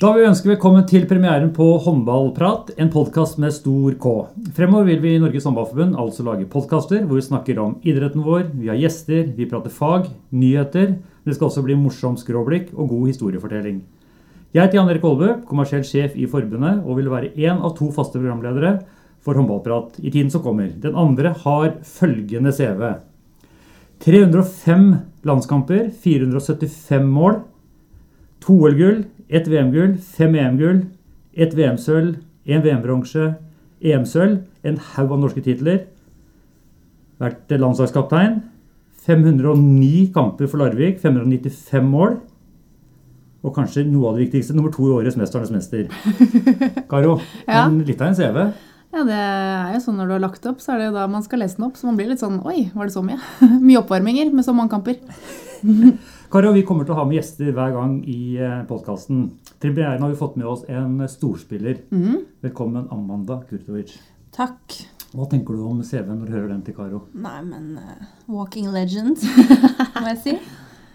Da vil vi ønske velkommen til premieren på Håndballprat, en podkast med stor K. Fremover vil vi i Norges Håndballforbund altså lage podkaster hvor vi snakker om idretten vår, vi har gjester, vi prater fag, nyheter. Det skal også bli morsom skråblikk og god historiefortelling. Jeg heter Jan Erik Aalbø, kommersiell sjef i forbundet, og vil være én av to faste programledere for Håndballprat i tiden som kommer. Den andre har følgende CV. 305 landskamper, 475 mål, to OL-gull, ett VM-gull, fem EM-gull, ett VM-sølv, én VM-bronse, EM-sølv, en haug av norske titler. Vært landslagskaptein. 509 kamper for Larvik, 595 mål. Og kanskje noe av det viktigste, nummer to i årets 'Mesternes mester'. Karo, Ja. en, litt av en CV. Ja, det er jo sånn når du har lagt opp, så er det jo da man skal lese den opp. Så man blir litt sånn Oi, var det så mye? mye oppvarminger med så mange kamper. Karo, vi kommer til å ha med gjester hver gang i podkasten. Til premieren har vi fått med oss en storspiller. Mm. Velkommen, Amanda Kurtovic. Takk. Hva tenker du om CV-en når du hører den til Karo? Nei, men uh, walking legend, må jeg si.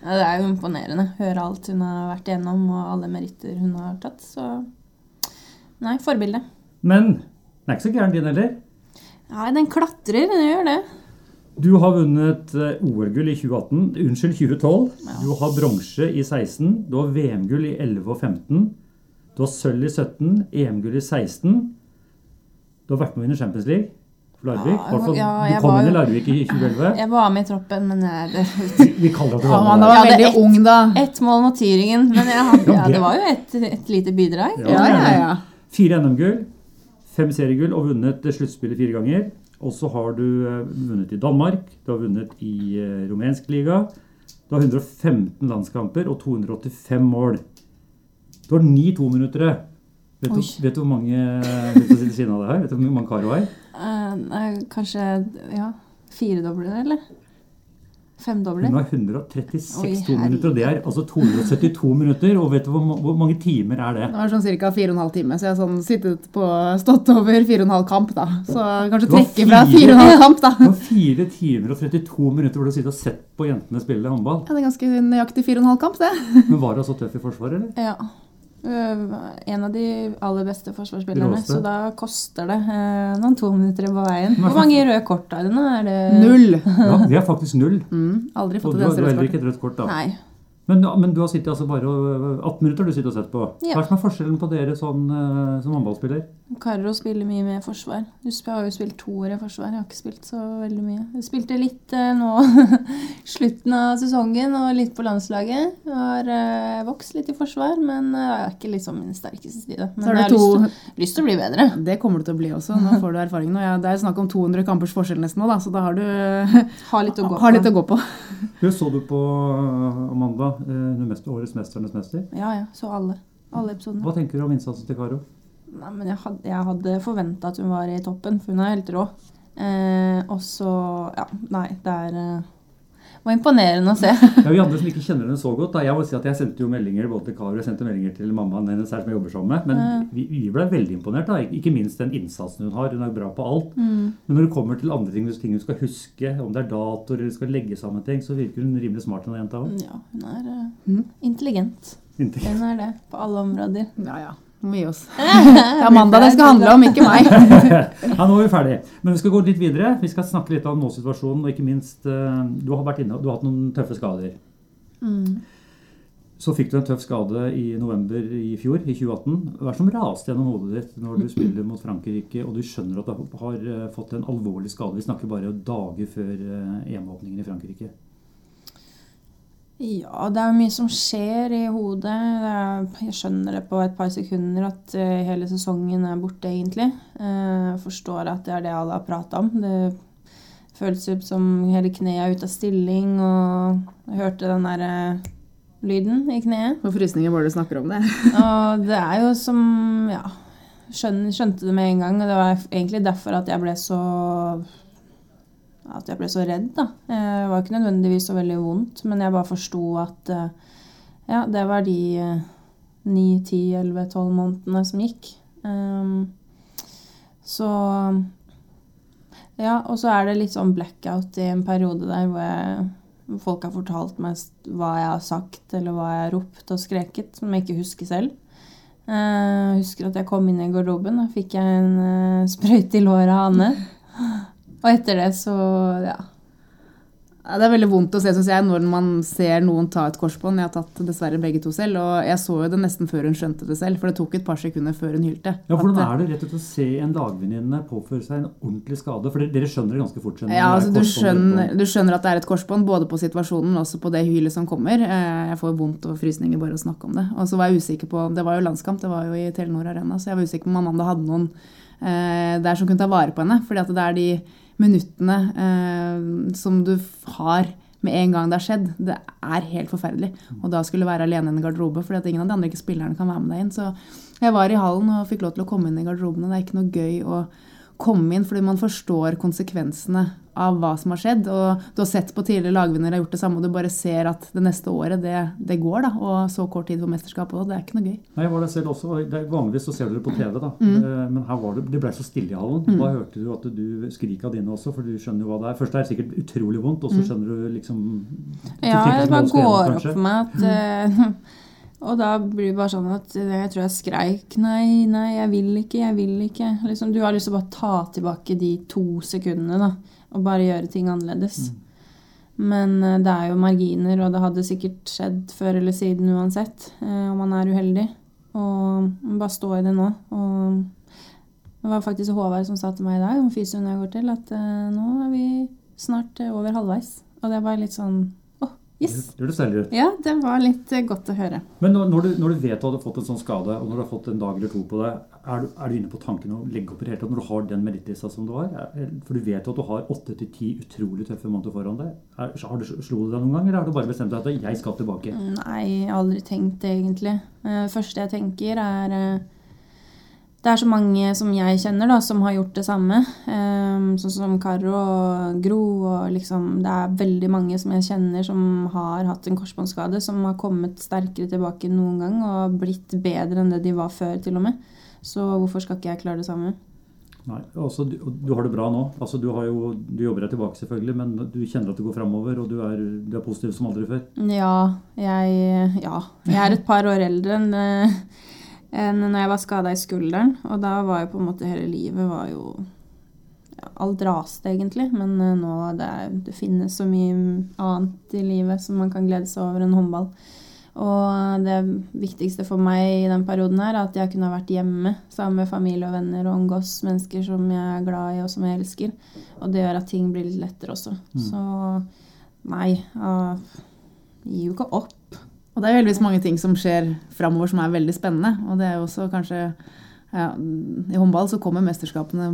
Ja, det er jo imponerende. Høre alt hun har vært igjennom, og alle meritter hun har tatt. Så nei, forbilde. Men den er ikke så gæren din heller. Nei, den klatrer, den gjør det. Du har vunnet eh, OL-gull i 2018, unnskyld, 2012. Du har bronse i 16. Du har VM-gull i 11 og 15. Du har sølv i 17, EM-gull i 16. Du har vært med å vinne Champions League Larvik. Ja, ja, du kom var inn i Larvik i 2011. Jeg var med i troppen, men jeg, det, Vi, vi kaller det Ja, man var Ja, veldig ung da. Ett mål mot Tyringen, men jeg, hadde- Ja, ja, det- var jo et, et lite bidrag. Ja. Ja, ja, ja. Fire NM-gull, fem seriegull og vunnet sluttspillet fire ganger. Og så har du eh, vunnet i Danmark, du har vunnet i eh, rumensk liga. Du har 115 landskamper og 285 mål. Du har ni tominuttere. Vet, du- vet du hvor mange du, sitter siden av det her? Vet du hvor mange Karo er? Uh, kanskje ja, firedobler, eller? Femdobler? Hun har 136 Oi, tominutter, og det er altså 272 minutter. Og vet du hvor, hvor mange timer er det? Det var sånn ca. 4 12 timer, så jeg har sånn sittet på stått over 4,5 kamp, da. Så kanskje Det trekke fra 4,5 kamp, da. Du har 4 timer og 32 minutter hvor du sitter og sett på jentene spille håndball. Ja, det er ganske nøyaktig 4,5 kamp, det. Men var hun så tøff i forsvaret, eller? Ja. Øh, En av de aller beste forsvarsspillerne, så da koster det eh, noen to minutter på veien. Hvor mange røde kort er det nå? Er det Null. Ja, vi er faktisk null. Mm, aldri Og fått du et har, du har heller ikke et rødt kort, da. Nei. Men, men du har sittet altså bare 18 minutter har du sittet og sett på. Hva er som er forskjellen på dere sånn, eh, som håndballspiller? Karo spiller mye med forsvar. Jeg har jo spilt to år i forsvar. Jeg har ikke spilt så veldig mye. Jeg spilte litt eh, nå slutten av sesongen og litt på landslaget. Jeg har eh, vokst litt i forsvar, men eh, jeg er ikke liksom min sterkeste side. Men Så har jeg har to lyst, til, lyst til å bli bedre. Det kommer du til å bli også. Nå får du erfaring. nå. Ja, det er snakk om 200 kampers forskjell nesten nå, da, så da har du Har litt å gå har litt på. å gå på. Du så du på Amanda, mest- årets 'Mesternes mester'. Ja, ja. Så alle. Alle episodene. Hva tenker du om innsatsen til Karo? Nei, men jeg hadde, jeg hadde forventa at hun var i toppen, for hun er helt rå. Eh, og så Ja, nei, det er eh, var imponerende å se. Ja, Vi andre som ikke kjenner henne så godt, da, jeg må si at jeg sendte jo meldinger både til Kari og sendte meldinger til mammaen hennes her som jeg jobber sammen med. Men vi, vi ble veldig imponert. da, Ikke minst den innsatsen hun har. Hun er bra på alt. Mm. Men når det kommer til andre ting, ting hun skal huske, om det er datoer eller skal legge sammen ting, så virker hun rimelig smart, denne jenta òg. Ja, hun er uh, intelligent. intelligent. Hun er det på alle områder. Ja, ja. Må gi oss. Det er Amanda det skal handle om, ikke meg. Ja, nå er vi ferdig. Men vi skal gå litt videre. Vi skal snakke litt om nå-situasjonen. og ikke minst eh, Du har vært inne, du har hatt noen tøffe skader. Mm. Så fikk du en tøff skade i november i fjor, i 2018. Hva er det som raste gjennom hodet ditt når du spiller mot Frankrike, og du skjønner at du har eh, fått en alvorlig skade? Vi snakker bare dager før eh, EM-åpningen i Frankrike. Ja, det er jo mye som skjer i hodet. Jeg skjønner det på et par sekunder at eh, hele sesongen er borte, egentlig. Eh, Jeg forstår at det er det alle har prata om. Det føles ut som hele kneet er ute av stilling, og jeg hørte den derre lyden i kneet. Og frysninger bare du snakker om det. Og det er jo som Ja. Skjønte det med en gang, og det var egentlig derfor at jeg ble så At jeg ble så redd, da. Eh, Det var ikke nødvendigvis så veldig vondt, men jeg bare forsto at eh, Ja, det var de eh, ni, ti, elleve, tolv månedene som gikk. Um, så Ja, og så er det litt sånn blackout i en periode der hvor jeg Folk har fortalt meg hva jeg har sagt, eller hva jeg har ropt og skreket, som jeg ikke husker selv. Jeg husker at jeg kom inn i garderoben, da fikk jeg en sprøyte i låret av Anne. Og etter det så, ja. Det er veldig vondt å se synes jeg, når man ser noen ta et korsbånd. Jeg har tatt dessverre begge to selv, og jeg så jo det nesten før hun skjønte det selv. For det tok et par sekunder før hun hylte. Ja, Hvordan er det rett og slett å se en lagvenninne påføre seg en ordentlig skade? For dere- skjønner det ganske fort. skjønner Ja, altså du skjønner, du skjønner at det er et korsbånd, både på situasjonen og også på det hylet som kommer. Eh, Jeg får vondt og frysninger bare å snakke om det. Og så var jeg usikker på Det var jo landskamp, det var jo i Telenor Arena, så jeg var usikker på om Amanda hadde noen eh, der som kunne ta vare på henne. fordi at det er de minuttene eh, som du har med en gang det har skjedd. Det er helt forferdelig. Og da skulle være alene i en garderobe, fordi at ingen av de andre spillerne kan være med deg inn. Så jeg var i hallen og fikk lov til å komme inn i garderoben, og det er ikke noe gøy å komme inn, fordi man forstår konsekvensene av hva som har skjedd. Og du har sett på tidligere lagvinnere har gjort det samme, og du bare ser at det neste året, det, det går, da. Og så kort tid på mesterskapet òg. Det er ikke noe gøy. Nei, jeg var der selv også. det er Vanligvis så ser du det på TV, da. Mm. Eh, Men her var det, det ble så stille i hallen. Da hørte du at du skrik av dine også, for du skjønner jo hva det er. Først er det sikkert utrolig vondt, og så skjønner du liksom du Ja, det bare går opp for meg at eh, Og da blir det bare sånn at eh, jeg tror jeg skreik Nei, nei, jeg vil ikke, jeg vil ikke. Liksom, du har lyst til å bare ta tilbake de to sekundene da, og bare gjøre ting annerledes. Men eh, det er jo marginer, og det hadde sikkert skjedd før eller siden uansett eh, om man er uheldig. Og bare stå i det nå. Og det var faktisk Håvard som sa til meg i dag, om fysioen jeg går til, at nå er vi snart over halvveis. Og det var litt sånn Å, Det hørtes deilig ut. Ja, det var litt eh, godt å høre. Men når, du, når du vet du hadde fått en sånn skade, og når du har fått en dag eller to på det, er du, er du inne på tanken å legge opp i det hele tatt når du har den merittlista som du har? For du vet jo at du har åtte til ti utrolig tøffe måneder foran deg. Er, har du Slo du deg noen gang, eller har du bare bestemt deg at jeg skal tilbake? Nei, har aldri tenkt det, egentlig. Eh, første jeg tenker, er eh, Det er så mange som jeg kjenner, da, som har gjort det samme. Um, Sånn som Karo og Gro. og liksom, Det er veldig mange som jeg kjenner som har hatt en korsbåndskade, som har kommet sterkere tilbake enn noen gang og blitt bedre enn det de var før, til og med. Så hvorfor skal ikke jeg klare det samme? Nei, altså, du, du har det bra nå. Altså, du, har jo, du jobber deg tilbake, selvfølgelig, men du kjenner at det går framover, og du er, du er positiv som aldri før. Ja, jeg, ja. jeg er et par år eldre enn eh, enn når jeg var skada i skulderen. Og da var jo på en måte hele livet var jo Alt raste, egentlig. Men eh, nå det, er, det finnes så mye annet i livet som man kan glede seg over enn håndball. Og det viktigste for meg i den perioden her er at jeg kunne ha vært hjemme sammen med familie og venner og omgås mennesker som jeg er glad i og som jeg elsker. Og det gjør at ting blir litt lettere også. Så nei, jeg gir jo ikke opp. Og det er heldigvis mange ting som skjer framover som er veldig spennende. Og det er jo også kanskje ja, I håndball så kommer mesterskapene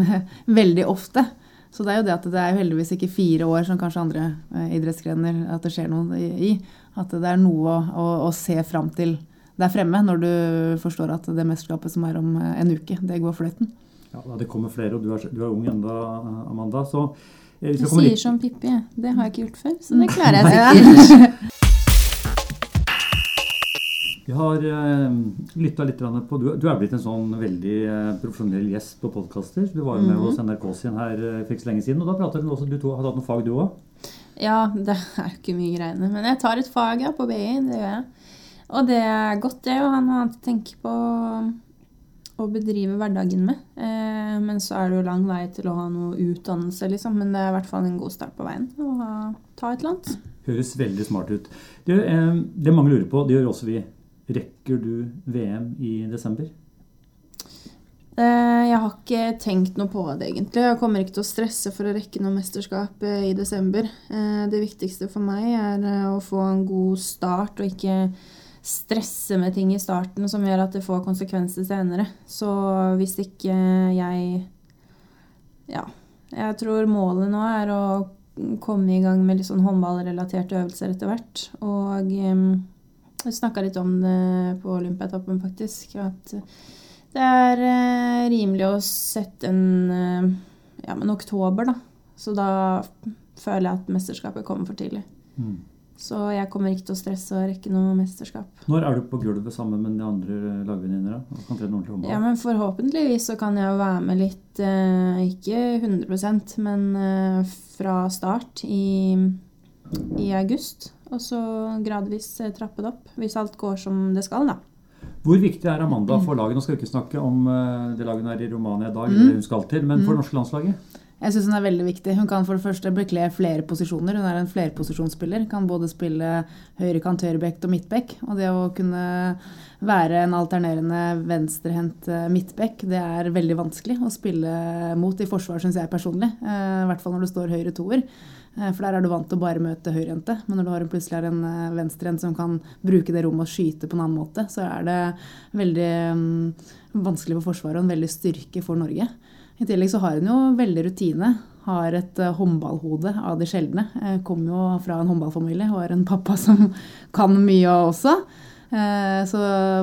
veldig ofte. Så det er jo det at det er heldigvis ikke fire år som kanskje andre eh, idrettsgrener at det skjer noe i. At det er noe å, å, å se fram til der fremme, når du forstår at det mesterskapet som er om eh, en uke, det går fløyten. Ja, Det kommer flere, og du er, du er ung enda, Amanda. Så du Jeg sier litt som Pippi. Det har jeg ikke gjort før, så det klarer jeg sikkert. Vi har uh, lytta litt på Du, du er blitt en sånn veldig eh, profesjonell gjest på podkaster. Du var jo med hos NRK sin her eh, for ikke så lenge siden, og da pratet du også Du to har tatt noen fag, du òg? Ja, det er jo ikke mye greiene. Men jeg tar et fag ja, på BI, det gjør jeg. Og det er godt, det å ha noe annet å tenke på å bedrive hverdagen med. Eh, men så er det jo lang vei til å ha noe utdannelse, liksom. Men det er i hvert fall en god start på veien å ta et eller annet. Høres veldig smart ut. Det, eh, det mange lurer på, det gjør også vi. Rekker du VM i desember? Eh, Jeg har ikke tenkt noe på det, egentlig. Jeg kommer ikke til å stresse for å rekke noe mesterskap eh, i desember. Eh, Det viktigste for meg er å få en god start og ikke stresse med ting i starten som gjør at det får konsekvenser senere. Så hvis ikke jeg Ja. Jeg tror målet nå er å komme i gang med litt sånn håndballrelaterte øvelser etter hvert. Og eh, jeg snakka litt om det på Olympiatoppen, faktisk. At det er eh, rimelig å sette en eh, ja, men oktober, da. Så da føler jeg at mesterskapet kommer for tidlig. Mm. Så jeg kommer ikke til å stresse og rekke noe mesterskap. Når er du på gulvet sammen med de andre lagvenninnene? ordentlig håndball? Ja, men forhåpentligvis så kan jeg jo være med litt, eh, ikke 100% men eh, fra start i, i august. Og så gradvis eh, trappe det opp, hvis alt går som det skal, da. Hvor viktig er Amanda for laget? Nå skal vi ikke snakke om eh, det laget hun er i Romania i dag, Mm. hun skal til, men for det norske landslaget? Jeg syns hun er veldig viktig. Hun kan for det første bekle flere posisjoner. Hun er en flerposisjonsspiller. Kan både spille høyrekant, høyrebekk og midtbekk. Og det å kunne være en alternerende venstrehendt eh, midtbekk, det er veldig vanskelig å spille mot i forsvar, syns jeg personlig. I hvert fall når det står høyre toer. Eh, For der er du vant til å bare møte høyrehendte. Men når du har en plutselig har en eh, venstrehendt som kan bruke det rommet og skyte på en annen måte, så er det veldig mm, vanskelig for Forsvaret og en veldig styrke for Norge. I tillegg så har hun jo veldig rutine. Har et eh, håndballhode av de sjeldne. Kommer jo fra en håndballfamilie og har en pappa som kan mye også. Så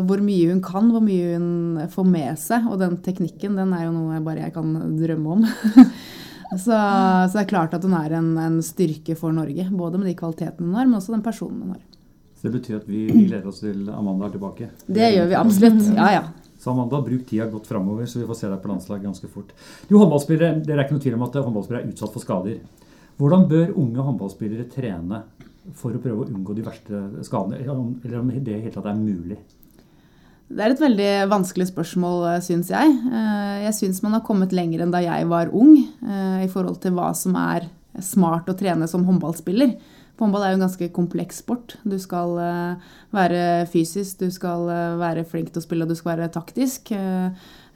hvor mye hun kan, hvor mye hun får med seg, og den teknikken, den er jo noe bare jeg kan drømme om. Så, så det er klart at hun er en, en styrke for Norge. Både med de kvalitetene hun har, men også den personen hun har. Så det betyr at vi, vi gleder oss til Amanda er tilbake. Det gjør vi absolutt. Ja, ja. Så Amanda, bruk tida godt framover, så vi får se deg på landslag ganske fort. Du, håndballspillere, Det er ikke noe tvil om at håndballspillere er utsatt for skader. Hvordan bør unge håndballspillere trene for å prøve å unngå de verste skadene, eller om eller om det i det hele tatt er mulig? Det er et veldig vanskelig spørsmål, syns jeg. Eh, Jeg syns man har kommet lenger enn da jeg var ung, eh, i forhold til hva som er smart å trene som håndballspiller. Håndball er jo en ganske kompleks sport. Du skal eh, være fysisk, du skal eh, være flink til å spille, og du skal være taktisk. Eh,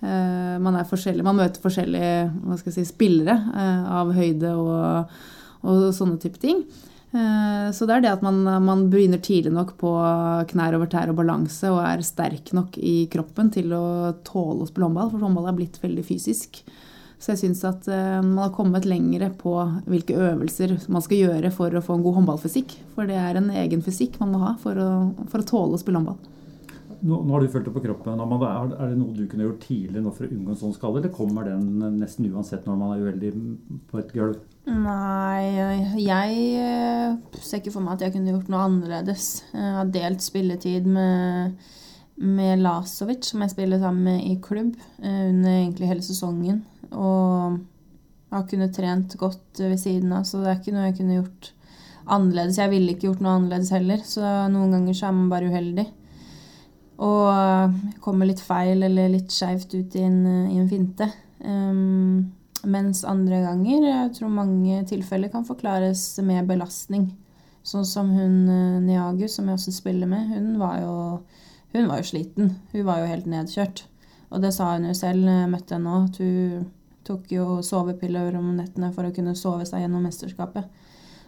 eh, Man, man møter forskjellige si, spillere eh, av høyde og, og sånne type ting. Eh, Så det er det at man, man begynner tidlig nok på knær over tær og balanse og er sterk nok i kroppen til å tåle å spille håndball, for håndball er blitt veldig fysisk. Så jeg syns at eh, man har kommet lengre på hvilke øvelser man skal gjøre for å få en god håndballfysikk. For det er en egen fysikk man må ha for å, for å tåle å spille håndball. Nå, nå har du følt det på kroppen. Amanda. Er, er det noe du kunne gjort tidlig nå for å unngå en sånn skade, eller kommer den nesten uansett når man er uheldig på et gulv? Nei, jeg eh, ser ikke for meg at jeg kunne gjort noe annerledes. Jeg har delt spilletid med, med Lasovic, som jeg spiller sammen med i klubb, eh, under egentlig hele sesongen. Og har kunnet trent godt ved siden av, så det er ikke noe jeg kunne gjort annerledes. Jeg ville ikke gjort noe annerledes heller, så noen ganger så er man bare uheldig. Og kommer litt feil eller litt skeivt ut i en, i en finte. Um, mens andre ganger, jeg tror mange tilfeller kan forklares med belastning. Sånn som hun eh, Niagu, som jeg også spiller med, hun var, jo, hun var jo sliten. Hun var jo helt nedkjørt. Og det sa hun jo selv jeg møtte henne nå, at hun tok jo sovepiller om nettene for å kunne sove seg gjennom mesterskapet.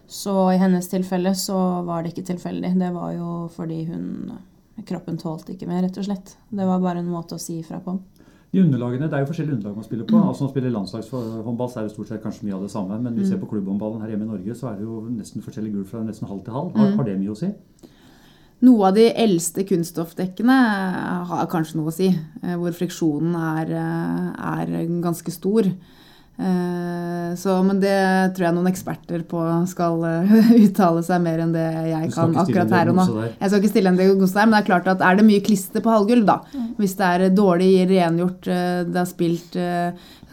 Så i hennes tilfelle så var det ikke tilfeldig. Det var jo fordi hun Kroppen tålte ikke mer, rett og slett. Det var bare en måte å si ifra på. De underlagene, Det er jo forskjellige underlag man spiller på. altså Når man spiller landslagshåndball, så er det stort sett kanskje mye av det samme. Men vi ser på klubbhåndballen her hjemme i Norge, så er det jo nesten forskjellig gul fra nesten halv til halv. Har, har det mye å si? Noe av de eldste kunststoffdekkene har kanskje noe å si, eh, hvor friksjonen er, eh, er ganske stor. Eh, Så, men det tror jeg noen eksperter på skal eh, uttale seg mer enn det jeg kan akkurat her og nå. Jeg skal ikke stille en diagnose der, men det er klart at er det mye klister på halvgulv, da, hvis det er dårlig rengjort, eh, det er spilt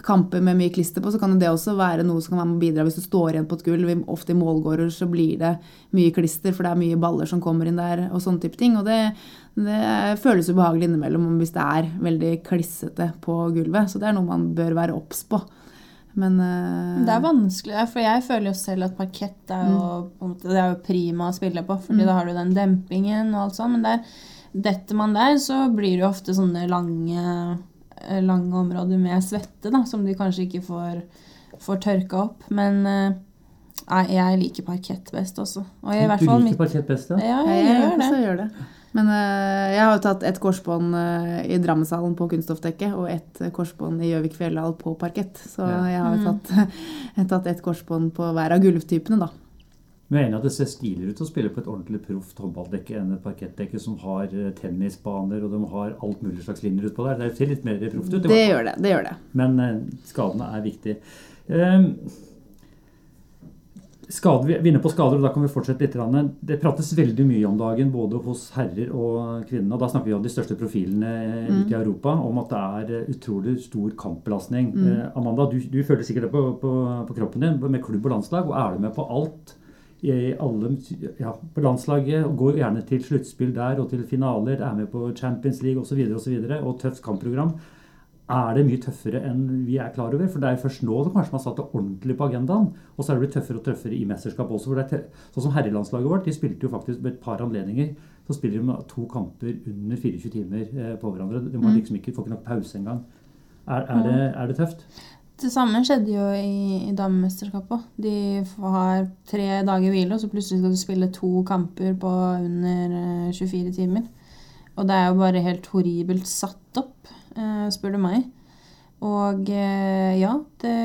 kamper med mye klister på, så kan det også være noe som kan være med å bidra. Hvis du står igjen på et gulv, ofte i målgårder, så blir det mye klister, for det er mye baller som kommer inn der, og sånne type ting. Og det, det føles ubehagelig innimellom hvis det er veldig klissete på gulvet. Så det er noe man bør være obs på. Men uh, Det er vanskelig, for jeg føler jo selv at parkett er jo, på en måte, det er jo prima å spille på, fordi da har du den dempingen og alt sånt. Men der, detter man der, så blir det jo ofte sånne lange, eh, lange områder med svette, da, som du kanskje ikke får, får tørka opp. Men uh, nei, jeg liker parkett best også. Og i hvert Du fall liker mitt parkett best, ja? Ja, jeg, jeg jeg, gjør det. gjør det. Men uh, jeg har jo tatt ett korsbånd uh, i Drammenshallen på kunststoffdekket og ett korsbånd i Gjøvik Fjelldal på parkett. Så Ja. jeg har jo tatt, mm. tatt ett korsbånd på hver av gulvtypene, da. Men jeg er at det ser stiligere ut å spille på et ordentlig proft håndballdekke enn et parkettdekke som har eh, tennisbaner og de har alt mulig slags linjer utpå der. Det ser litt mer proft ut. i hvert Det gjør det. det, gjør det. Men uh, skadene er viktige. Eh, skade, vi er inne på skader, og da kan vi fortsette litt. Det prates veldig mye om dagen, både hos herrer og kvinner. og Da snakker vi om de største profilene mm. ute i Europa, om at det er utrolig stor kampbelastning. Eh, Amanda, du, du føler sikkert det på, på, på kroppen din med klubb og landslag. og Er du med på alt i alle, ja, på landslaget og går gjerne til sluttspill der og til finaler, er med på Champions League osv. Og, så videre, og tøft kampprogram. Er det mye tøffere enn vi er klar over? For det er først nå som kanskje man har satt det ordentlig på agendaen. Og så er det blitt tøffere og tøffere i mesterskap også. sånn som herrelandslaget vårt, de spilte jo faktisk med et par anledninger. Så spiller de to kamper under 24 timer eh, på hverandre. De må mm. liksom ikke, får ikke nok pause engang. Er, er, det, er det tøft? Det samme skjedde jo i, i damemesterskapet. De har tre dager hvile, og så plutselig skal du spille to kamper på under 24 eh, timer. Og det er jo bare helt horribelt satt opp. Eh, spør du meg. Og eh, ja, det,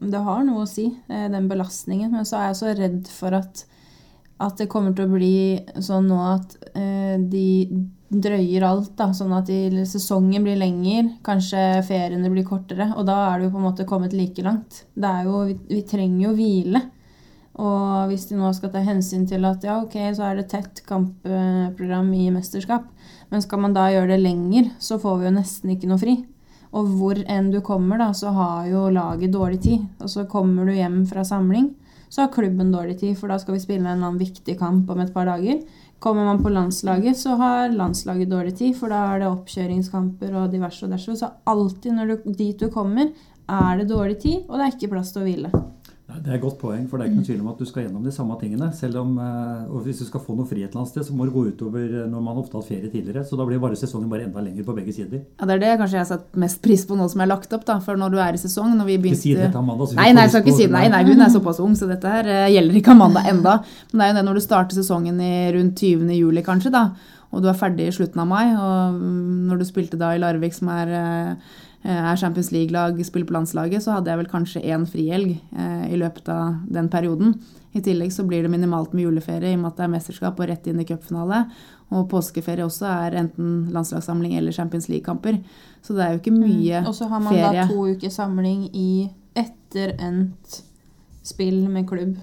det har noe å si, eh, den belastningen. Men så er jeg så redd for at, at det kommer til å bli sånn nå at de drøyer alt, da, sånn at de, sesongen blir lengre, kanskje feriene blir kortere. Og da er det jo på en måte kommet like langt. Det er jo, vi, vi trenger jo hvile. Og hvis de nå skal ta hensyn til at ja, ok, så er det tett kampprogram i mesterskap, men skal man da gjøre det lenger, så får vi jo nesten ikke noe fri. Og hvor enn du kommer, da, så har jo laget dårlig tid. Og så kommer du hjem fra samling, så har klubben dårlig tid, for da skal vi spille en eller annen viktig kamp om et par dager. Kommer man på landslaget, så har landslaget dårlig tid, for da er det oppkjøringskamper og diverse og derse. Så alltid når du, dit du kommer, er det dårlig tid, og det er ikke plass til å hvile. Det er et godt poeng, for det er ikke noen tvil om at du skal gjennom de samme tingene. selv om, eh, og Hvis du skal få noe frihet et eller annet sted, så må det gå utover eh, når man ofte har hatt ferie tidligere. Så da blir bare sesongen bare enda lenger på begge sider. Ja, Det er det kanskje jeg har satt mest pris på nå som er lagt opp. da, For når du er i sesong når vi begynte... Ikke si det til Amanda. Nei, nei, jeg skal ikke si det. Nei, nei, hun er såpass ung, så dette her uh, gjelder ikke Amanda enda. Men det er jo det når du starter sesongen i rundt 20. juli, kanskje, da, og du er ferdig i slutten av mai, og mm, når du spilte da i Larvik, som er Eh, er Champions League-lag, spiller på landslaget, så hadde jeg vel kanskje én frihelg eh, i løpet av den perioden. I tillegg så blir det minimalt med juleferie i og med at det er mesterskap og rett inn i cupfinale. Og påskeferie også er enten landslagssamling eller Champions League-kamper. Så det er jo ikke mye mye mm. Og så har man ferie. da to uker samling i etter endt spill med klubb.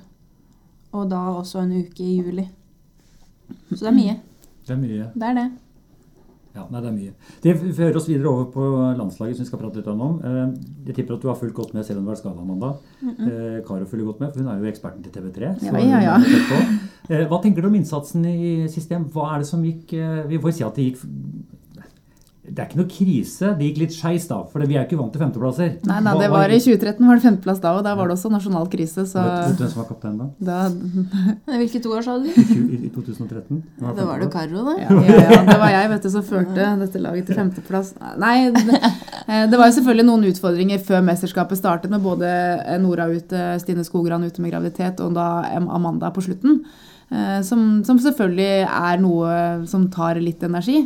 Og da også en uke i juli. Så det er mye. Det er mye. Det er det. Ja, nei, Det er mye. Det fører oss videre over på landslaget, som vi skal prate litt om. Eh, jeg tipper at du har fulgt godt med selv om du vært skada, Amanda. Mm -mm. Karo følger godt med, for hun er jo eksperten til TV3. Ja, ja, ja. Eh, hva tenker du om innsatsen i system? Hva er det som gikk Vi får si at det gikk det er ikke noe krise. Det gikk litt skeis da, for vi er ikke vant til femteplasser. Nei, nei, det var I 2013 var det femteplass da, og da var det også nasjonal krise. Så... Vet du hvem som var kaptein da? da... Hvilket år sa du? I 2013. Det var, det var det Karo, da. Ja, ja, ja, det var jeg vet du, som førte dette laget til femteplass. Nei, det, eh, det var jo selvfølgelig noen utfordringer før mesterskapet startet, med både Nora ute, Stine Skogran ute med graviditet, og da Amanda på slutten. Eh, som, som selvfølgelig er noe som tar litt energi.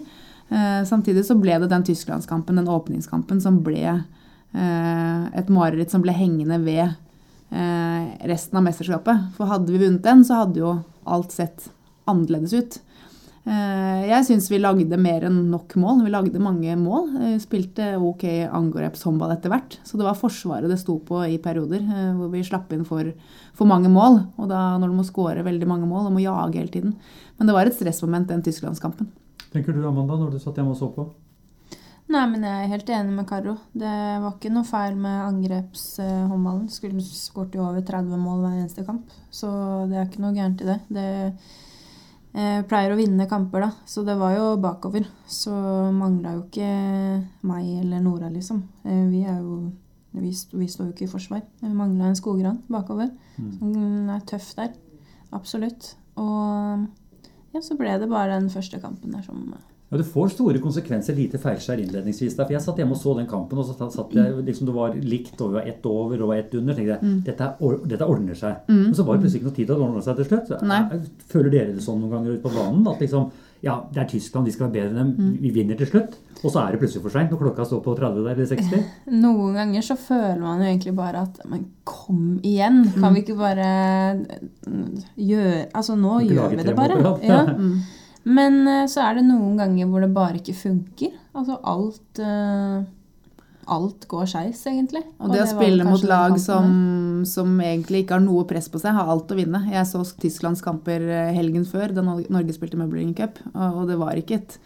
Eh, samtidig så ble det den tysklandskampen, den åpningskampen, som ble eh, et mareritt som ble hengende ved eh, resten av mesterskapet. For hadde vi vunnet den, så hadde jo alt sett annerledes ut. Jeg syns vi lagde mer enn nok mål. Vi lagde mange mål. Vi spilte ok angrepshåndball etter hvert. Så det var Forsvaret det sto på i perioder, hvor vi slapp inn for, for mange mål. Og da når du må skåre veldig mange mål og må jage hele tiden. Men det var et stressmoment, den tysklandskampen tenker du, Amanda, når du satt hjemme og så på? Nei, men jeg er helt enig med Karo. Det var ikke noe feil med angrepshåndballen. Skulle skåret jo over 30 mål hver eneste kamp, så det er ikke noe gærent i det. Det eh, pleier å vinne kamper, da, så det var jo bakover. Så mangla jo ikke meg eller Nora, liksom. Eh, vi er jo vi, vi, står jo ikke i forsvar. Vi mangla en skogran bakover. Mm. Som er tøff der. Absolutt. Og ja, så ble det bare den første kampen der som ja, Det får store konsekvenser, lite feilskjær innledningsvis. Der, for Jeg satt hjemme og så den kampen, og så satt jeg liksom det var likt, og vi var ett over og ett under. tenkte jeg, mm. dette, dette, ordner seg. Mm. Men så var det plutselig ikke noe tid til å ordne seg til slutt. Jeg, føler dere det sånn noen ganger ute på banen? At liksom, ja, det er Tyskland, de skal være bedre enn dem. Mm. Vi vinner til slutt. Og så er det plutselig for seint når klokka står på 30 der, eller 60. Noen ganger så føler man jo egentlig bare at Men kom igjen! Kan mm. vi ikke bare gjøre Altså, nå gjør vi det bare. Ja. Mm. Men uh, så er det noen ganger hvor det bare ikke funker. Altså alt uh, Alt går skeis, egentlig. Og, og det, å spille mot lag som, som, egentlig ikke har noe press på seg, har alt å vinne. Jeg så Tysklands kamper eh, helgen før, da Norge spilte Møblingen Cup, og det var ikke et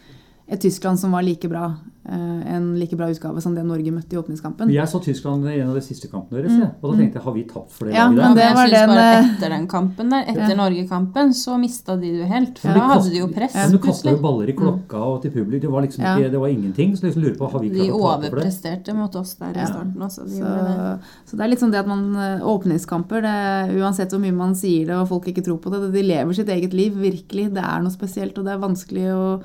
et Tyskland som var like bra, eh, en like bra utgave som det Norge møtte i åpningskampen. Jeg så Tyskland i en av de siste kampene deres, mm. og da tenkte jeg har vi tapt for det Ja, laget der? men det jeg var synes den, bare eh, Etter den kampen der, etter Ja. Norgekampen, så mista de det jo helt. For Ja, da hadde de jo press, Ja, men du kasta jo baller i klokka og til publikum. Det var liksom Ja. ikke, det var ingenting. Så liksom lurer på, har vi ikke klart å tape for det? De overpresterte mot oss der i starten også. De Så, det. så det er litt sånn det at man eh, Åpningskamper, det, uansett hvor mye man sier det og folk ikke tror på det, de lever sitt eget liv, virkelig. Det er noe spesielt, og det er vanskelig å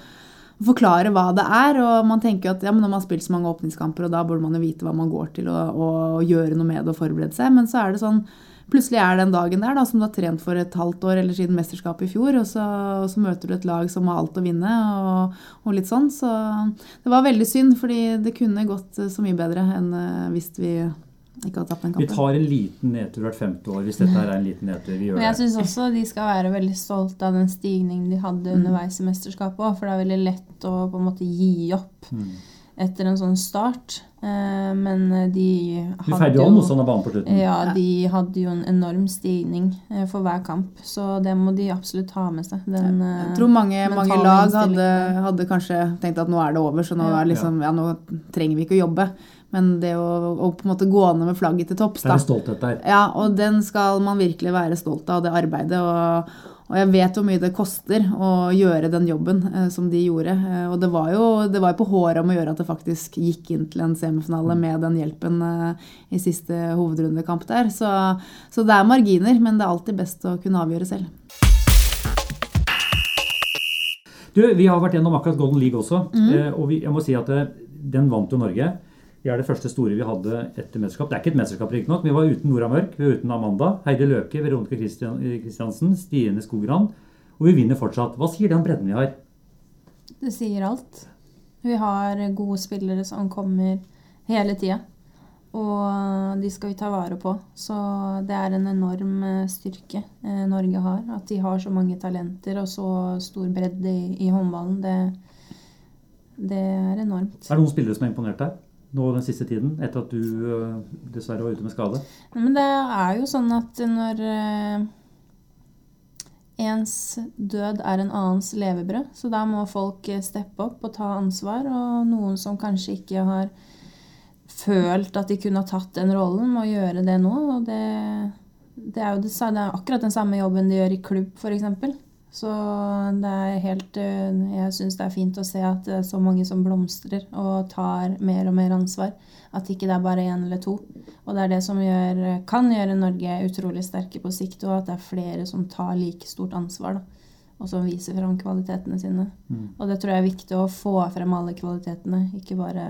forklare hva det er. Og man tenker at ja, når man har spilt så mange åpningskamper, og da burde man jo vite hva man går til og, og gjøre noe med det og forberede seg. Men så er det sånn Plutselig er den dagen der da, som du har trent for et halvt år eller siden mesterskapet i fjor, og så, og så møter du et lag som har alt å vinne, og, og litt sånn. Så det var veldig synd, fordi det kunne gått så mye bedre enn eh, hvis vi ikke å tape den Vi tar en liten nedtur hvert femte år hvis dette her er en liten nedtur. Vi gjør Men jeg syns også de skal være veldig stolte av den stigningen de hadde underveis i mesterskapet òg, for det er veldig lett å på en måte gi opp Mm. etter en sånn start. Eh, Men de Vi feide jo av motstand av banen på slutten. Ja, de hadde jo en enorm stigning eh, for hver kamp, så det må de absolutt ha med seg. Den, eh, Jeg tror mange, mange lag hadde, hadde kanskje tenkt at nå er det over, så nå, er liksom, ja, nå trenger vi ikke å jobbe. Men det å, å på en måte gå ned med flagget til topps, Det er en stolthet der. Ja, og den skal man virkelig være stolt av, det arbeidet. Og, og jeg vet hvor mye det koster å gjøre den jobben eh, som de gjorde. Eh, og det var jo det var på håret om å gjøre at det faktisk gikk inn til en semifinale med den hjelpen eh, i siste hovedrundekamp der. Så, så det er marginer, men det er alltid best å kunne avgjøre selv. Du, Vi har vært gjennom akkurat Golden League også. Mm. eh, Og vi, jeg må si at eh, den vant jo Norge. Vi er det første store vi hadde etter mesterskap. Det er ikke et mesterskap, riktignok. Vi var uten Nora Mørk, vi var uten Amanda, Heidi Løke, Veronica Christian, eh, Stine Skogran. Og vi vinner fortsatt. Hva sier det om bredden vi har? Det sier alt. Vi har gode spillere som kommer hele tida. Og de skal vi ta vare på. Så det er en enorm eh, styrke eh, Norge har. At de har så mange talenter og så stor bredde i, i håndballen. Det, det er enormt. Er det noen spillere som har imponert deg nå den siste tiden, etter at du eh, dessverre var ute med skade? Men det er jo sånn at når eh, ens død er en annens levebrød, så da må folk eh, steppe opp og ta ansvar. Og noen som kanskje ikke har følt at de kunne ha tatt den rollen, må gjøre det nå. Og det, det er jo det, det er akkurat den samme jobben de gjør i klubb, f.eks. Så det er helt eh, Jeg syns det er fint å se at det er så mange som blomstrer og tar mer og mer ansvar. At ikke det er bare én eller to. Og det er det som gjør, kan gjøre Norge utrolig sterke på sikt, og at det er flere som tar like stort ansvar. Da, og som viser fram kvalitetene sine. Mm. Og det tror jeg er viktig å få frem alle kvalitetene, ikke bare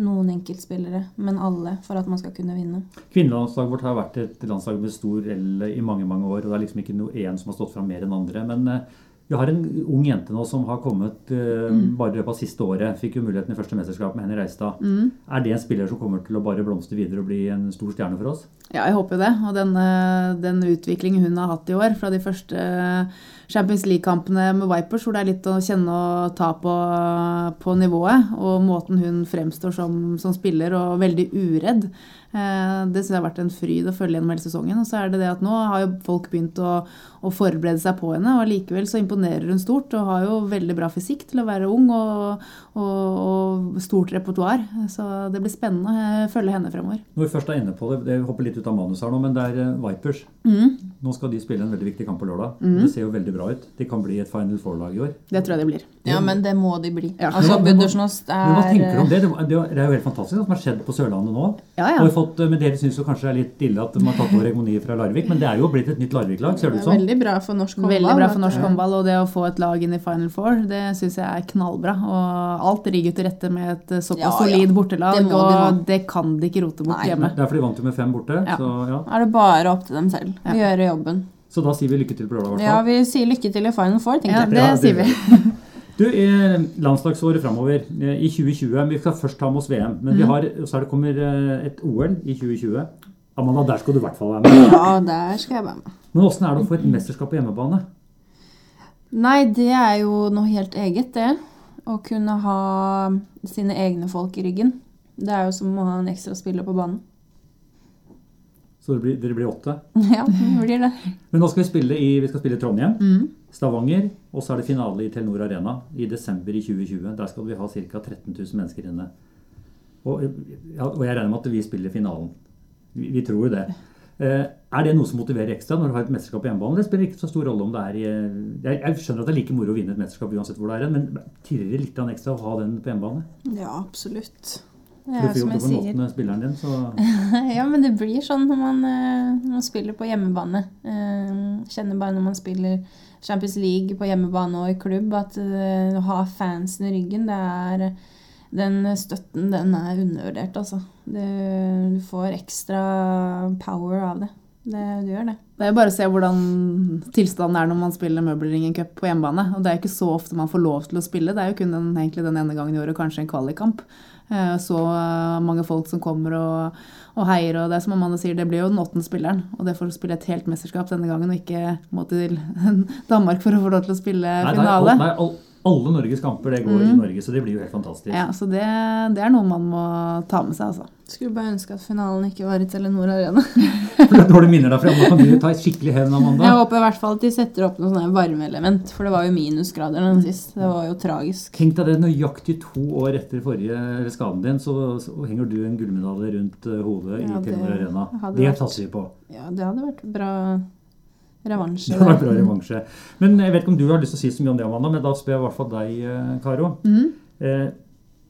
noen enkeltspillere, men alle, for at man skal kunne vinne. Kvinnelandslaget vårt har vært et landslag med stor L i mange mange år. og Det er liksom ikke noe én som har stått fram mer enn andre. Men eh, vi har en ung jente nå som har kommet mm. bare i løpet av siste året. Fikk jo muligheten i første mesterskap med Henny Reistad. Er det en spiller som kommer til å bare blomstre videre og bli en stor stjerne for oss? Ja, jeg håper jo det. Og den, eh, den utviklingen hun har hatt i år, fra de første eh, Champions League-kampene med Vipers, hvor det er litt å kjenne og ta på, på nivået, og måten hun fremstår som, som spiller, og veldig uredd, eh, det syns jeg har vært en fryd å følge gjennom hele sesongen. Og så er det det at nå har jo folk begynt å, å forberede seg på henne, og allikevel så imponerer hun stort, og har jo veldig bra fysikk til å være ung, og, og, og stort repertoar. Så det blir spennende å følge henne fremover. Når vi først er inne på det, det hopper litt ut av manus her nå, men det er eh, Vipers. Mm, Nå skal de spille en veldig viktig kamp på lørdag. Det ser jo veldig bra ut. De kan bli et Final Four-lag i år. det tror jeg det blir. Ja, men det må de bli. Ja. Altså, Men men, Men hva tenker du om er det? Det det er jo helt fantastisk det som har skjedd på Sørlandet nå. Ja, ja. Har fått, men Dere syns kanskje det er litt ille at man har tatt over hegemoniet fra Larvik, men det er jo blitt et nytt Larvik-lag, ser det ut som. veldig bra for norsk håndball. Veldig bra for norsk håndball, og det å få et lag inn i Final Four, det syns jeg er knallbra. Og alt rigget til rette med et såpass Ja, ja. solid bortelag, Det de og det kan de ikke rote bort Nei. hjemme. Derfor de vant jo med fem borte. Ja. Så, ja. er det bare opp til dem selv å Ja. gjøre jobben. så da sier vi lykke til på lørdag. i Ja, vi sier lykke til i Final Four, tenker Ja, jeg. det Ja, det sier vi. Du, Landslagsåret framover i 2020 Vi skal først ta med oss VM, men Mm. vi har, så er det kommer eh, et OL i 2020. Amanda, der skal du i hvert fall være med. Ja, der skal jeg være med. Men åssen er det å få et mesterskap på hjemmebane? Nei, det er jo noe helt eget, det. Å kunne ha sine egne folk i ryggen. Det er jo som å ha en ekstra spiller på banen. Så dere blir, dere blir åtte. Ja, det blir det. Men nå skal vi spille i, vi skal spille Trondheim, Mm. Stavanger, og så er det finale i Telenor Arena i desember i 2020. Der skal vi ha ca. 13 000 mennesker inne. Og, ja, og jeg regner med at vi spiller finalen. Vi, vi tror jo det. Eh, er det noe som motiverer ekstra når du har et mesterskap på hjemmebane? Det spiller ikke så stor rolle om det er i jeg, jeg skjønner at det er like moro å vinne et mesterskap uansett hvor det er men tirrer det litt ekstra å ha den på hjemmebane? Ja, absolutt. Det du får på sier. med spilleren din, så Ja, men det blir sånn når man, eh, når man spiller på hjemmebane. Eh, Kjenner bare når man spiller Champions League på hjemmebane og i klubb, at eh, å ha fansen i ryggen, det er Den støtten, den er undervurdert, altså. Det, du får ekstra power av det. det. Du gjør det. Det er jo bare å se hvordan tilstanden er når man spiller Møbelringen Cup på hjemmebane. Og det er jo ikke så ofte man får lov til å spille. Det er jo kun den, egentlig den ene gangen i året, kanskje en kvalikkamp. Eh, Så eh, mange folk som kommer og, og heier, og det er som Amanda sier, det blir jo den åttende spilleren. Og det får spille et helt mesterskap denne gangen, og ikke må til Danmark for å få lov til å spille Nei, finale. nei, alle Norges kamper det går i Mm. Norge, så det blir jo helt fantastisk. Ja, så det, det er noe man må ta med seg, altså. Skulle bare ønske at finalen ikke var i Telenor Arena. For det er dårlige minner derfra. Nå kan du ta et skikkelig hevn, Amanda. Jeg håper i hvert fall at de setter opp noe varmeelement, for det var jo minusgrader den sist. Det var jo tragisk. Tenk deg det, nøyaktig to år etter forrige eller skaden din, så, så henger du en gullmedalje rundt eh, hodet Ja, i Telenor Arena. Det satser vi på. Ja, det hadde vært bra revansje. Det var bra revansje. Men jeg vet ikke om du har lyst til å si så mye om det, Amanda, men da spør jeg i hvert fall deg, eh, Karo. Mm. Eh,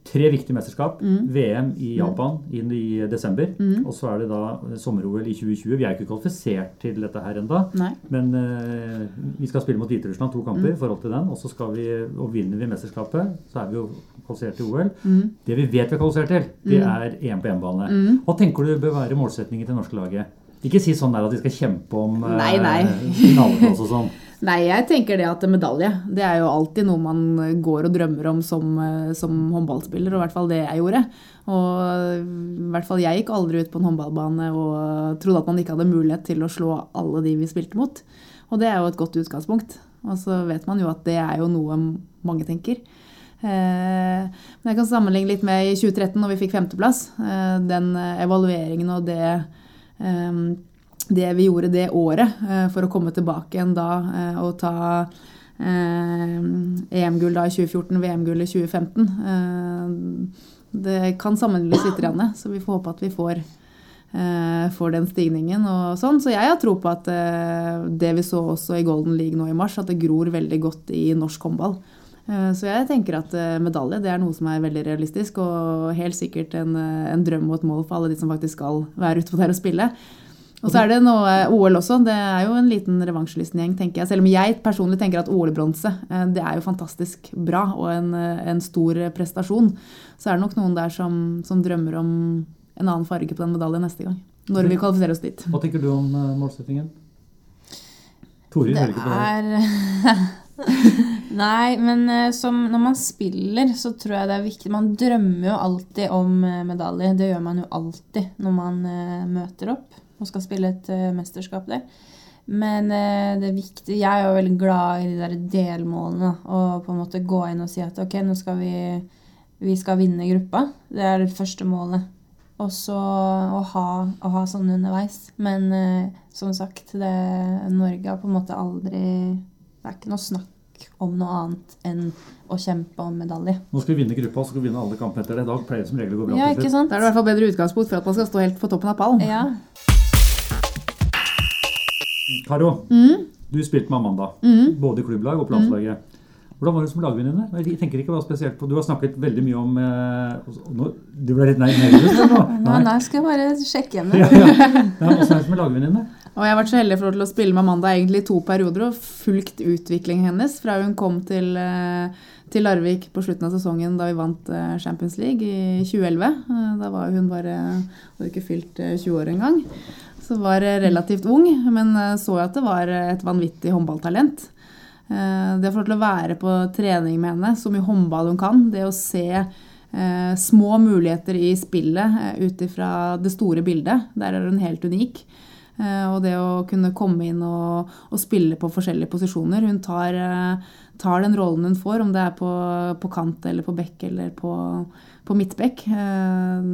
tre viktige mesterskap. Mm. VM i Japan inn i desember. Mm. Og så er det da sommer-OL i 2020. Vi er ikke kvalifisert til dette her ennå. Men eh, vi skal spille mot Hviterussland to kamper i forhold til den. Og så skal vi, og vinner vi mesterskapet, så er vi jo kvalifisert til OL. Mhm. Det vi vet vi er kvalifisert til, det er EM på hjemmebane. Hva tenker du bør være målsetningen til det norske laget? Ikke si sånn der at de skal kjempe om eh, Nei, nei. finaleplass og sånn. Nei, jeg tenker det at medalje, det er jo alltid noe man går og drømmer om som, eh, som håndballspiller, og i hvert fall det jeg gjorde. Og i hvert fall jeg gikk aldri ut på en håndballbane og trodde at man ikke hadde mulighet til å slå alle de vi spilte mot. Og det er jo et godt utgangspunkt. Og så vet man jo at det er jo noe mange tenker. Eh, Men jeg kan sammenligne litt med i 2013, når vi fikk femteplass. Eh, Den eh, evalueringen og det eh, det vi gjorde det året eh, for å komme tilbake igjen da eh, og ta eh, EM-gull da i 2014, VM-gull i 2015. Eh, det kan sammenlignes litt, Janne, så vi får håpe at vi får, får den stigningen og sånn. Så jeg har tro på at det vi så også i Golden League nå i mars, at det gror veldig godt i norsk håndball. Eh, Så jeg tenker at eh, medalje det er noe som er veldig realistisk, og helt sikkert en, eh, en drøm og et mål for alle de som faktisk skal være utpå der og spille. Og så er det noe OL også. Det er jo en liten revansjelysten gjeng, tenker jeg. Selv om jeg personlig tenker at OL-bronse det er jo fantastisk bra og en, en stor prestasjon, så er det nok noen der som, som drømmer om en annen farge på den medaljen neste gang. Når vi kvalifiserer oss dit. Hva tenker du om målsettingen? Tore hører ikke på er Nei, men eh, som når man spiller, så tror jeg det er viktig Man drømmer jo alltid om eh, medalje. Det gjør man jo alltid når man eh, møter opp og skal spille et mesterskap der. Men det er viktig Jeg er jo veldig glad i de der delmålene. Og på en måte gå inn og si at ok, nå skal vi, vi skal vinne gruppa. Det er det første målet. Og så å ha, å ha sånn underveis. Men som sagt, det, Norge har på en måte aldri Det er ikke noe snakk om noe annet enn å kjempe om medalje. Nå skal vi vinne gruppa, så skal vi vinne alle kampene etter det. Da pleier det som regel å gå bra. Ja, ikke sant? Da er det i hvert fall bedre utgangspunkt for at man skal stå helt på toppen av pallen. Ja. Karo, Mm. du spilte med Amanda. Mm. Både i klubblag og på landslaget. Hvordan var det som lagvenninne? Jeg tenker ikke hva spesielt på. Du har snakket veldig mye om eh, nå, Du ble litt nei- nervøs nå? Nå, nå skal jeg bare sjekke igjen. Ja, ja. Ja, Åssen er det som lagvenninne? Og jeg har vært så heldig for å spille med Amanda egentlig i to perioder og fulgt utviklingen hennes fra hun kom til, eh, til Larvik på slutten av sesongen da vi vant eh, Champions League i 2011. Eh, Da var hun bare hadde ikke fylt eh, 20 år engang. Så var relativt ung, men så jeg at det var et vanvittig håndballtalent. Eh, Det å få til å være på trening med henne, så mye håndball hun kan, det å se eh, små muligheter i spillet eh, ut ifra det store bildet, der er hun helt unik. Og det å kunne komme inn og, og spille på forskjellige posisjoner. Hun tar, tar, den rollen hun får, om det er på, på kant eller på bekk eller på, på midtbekk. Eh,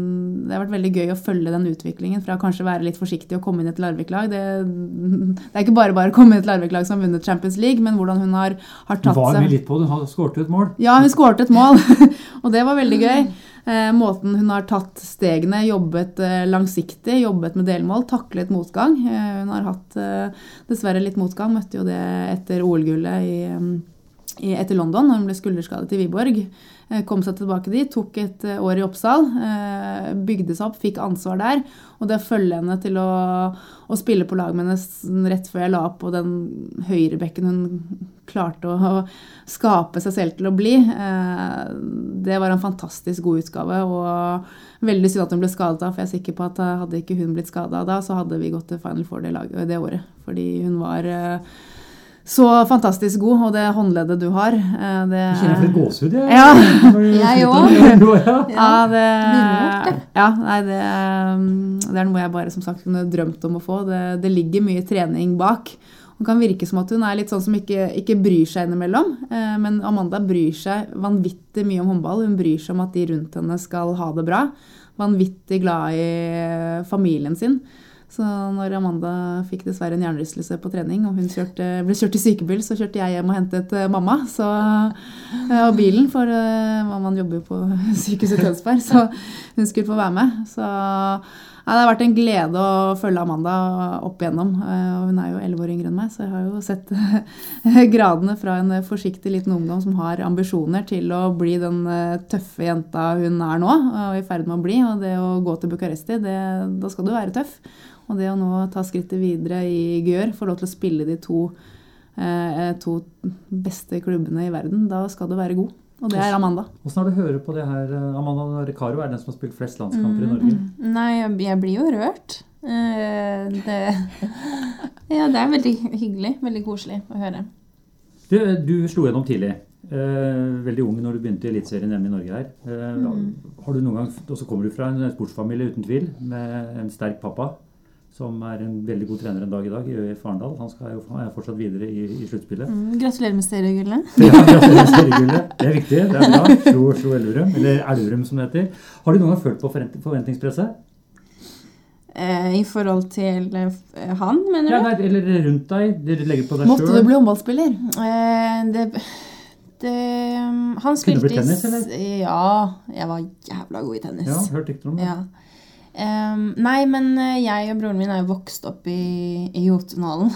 det har vært veldig gøy å følge den utviklingen fra kanskje være litt forsiktig og komme inn i et Larvik-lag. Det, det, er ikke bare bare å komme inn i et Larvik-lag som har vunnet Champions League, men hvordan hun har, har tatt seg Var med litt på det, hun skåret et mål? Ja, hun skåret et mål, og det var veldig gøy. Eh, måten hun har tatt stegene, jobbet eh, langsiktig, jobbet med delmål, taklet motgang. Hun har hatt dessverre litt motgang, møtte jo det etter OL-gullet etter London, når hun ble skulderskadet i Wiborg. Eh, kom seg tilbake dit, tok et eh, år i Oppsal, eh, bygde seg opp, fikk ansvar der. Og det å følge henne til å, å spille på lag med henne rett før jeg la opp på den høyrebekken hun klarte å, å skape seg selv til å bli, det var en fantastisk god utgave. Og veldig synd at hun ble skadet for jeg er sikker på at hadde ikke hun blitt skada da, så hadde vi gått til Final Four det, det året. Fordi hun var så fantastisk god, og det håndleddet du har eh, det, Jeg kjenner litt gåsehud, jeg. Ja. jeg òg. Ja, det, ja, nei, det, det, er noe jeg bare som sagt kunne drømt om å få. Det, det, ligger mye trening bak. Hun kan virke som at hun er litt sånn som ikke, ikke bryr seg innimellom. Eh, men Amanda bryr seg vanvittig mye om håndball. Hun bryr seg om at de rundt henne skal ha det bra. Vanvittig glad i familien sin. Så når Amanda fikk dessverre en hjernerystelse på trening, og hun kjørte, ble kjørt i sykebil, så kjørte jeg hjem og hentet uh, mamma så, uh, og bilen, for uh, mammaen jobber på sykehuset Tønsberg, så hun skulle få være med. Så ja, det har vært en glede å følge Amanda opp igjennom. og Hun er jo elleve år yngre enn meg, så jeg har jo sett gradene fra en forsiktig liten ungdom som har ambisjoner, til å bli den tøffe jenta hun er nå, og i ferd med å bli. Og det å gå til Bucuresti, da skal du være tøff. Og det å nå ta skrittet videre i Gjør, få lov til å spille de to, eh, to beste klubbene i verden, da skal du være god. Og det er Amanda. Hvordan har du høre på det her? Amanda Recaro er den som har spilt flest landskamper i Norge. Mm, nei, jeg blir jo rørt. Uh, det, ja, det er veldig hyggelig. Veldig koselig å høre. Du, du slo gjennom tidlig. Uh, veldig ung når du begynte i Eliteserien hjemme i Norge her. Uh, mm. Har du noen gang, Og så kommer du fra en sportsfamilie uten tvil, med en sterk pappa som er en veldig god trener en dag i dag, i Farendal. Han jo, er fortsatt videre i, i sluttspillet. Mm, gratulerer med seriegullet. Ja, gratulerer med seriegullet. Det er viktig. Det er bra. Slo, slo Elverum, eller Elverum som det heter. Har du noen gang følt på forventningspresset? Eh, I forhold til eh, han, mener du? Ja, nei, eller rundt deg. Du legger på deg Måtte selv. du bli håndballspiller? Eh, det, det, han spilte Kunne du bli tennis, eller? Ja, jeg var jævla god i tennis. Ja, hørte ikke noe om det. Ja. Um, nei, men eh, jeg og broren min er jo vokst opp i, i Jotunhallen.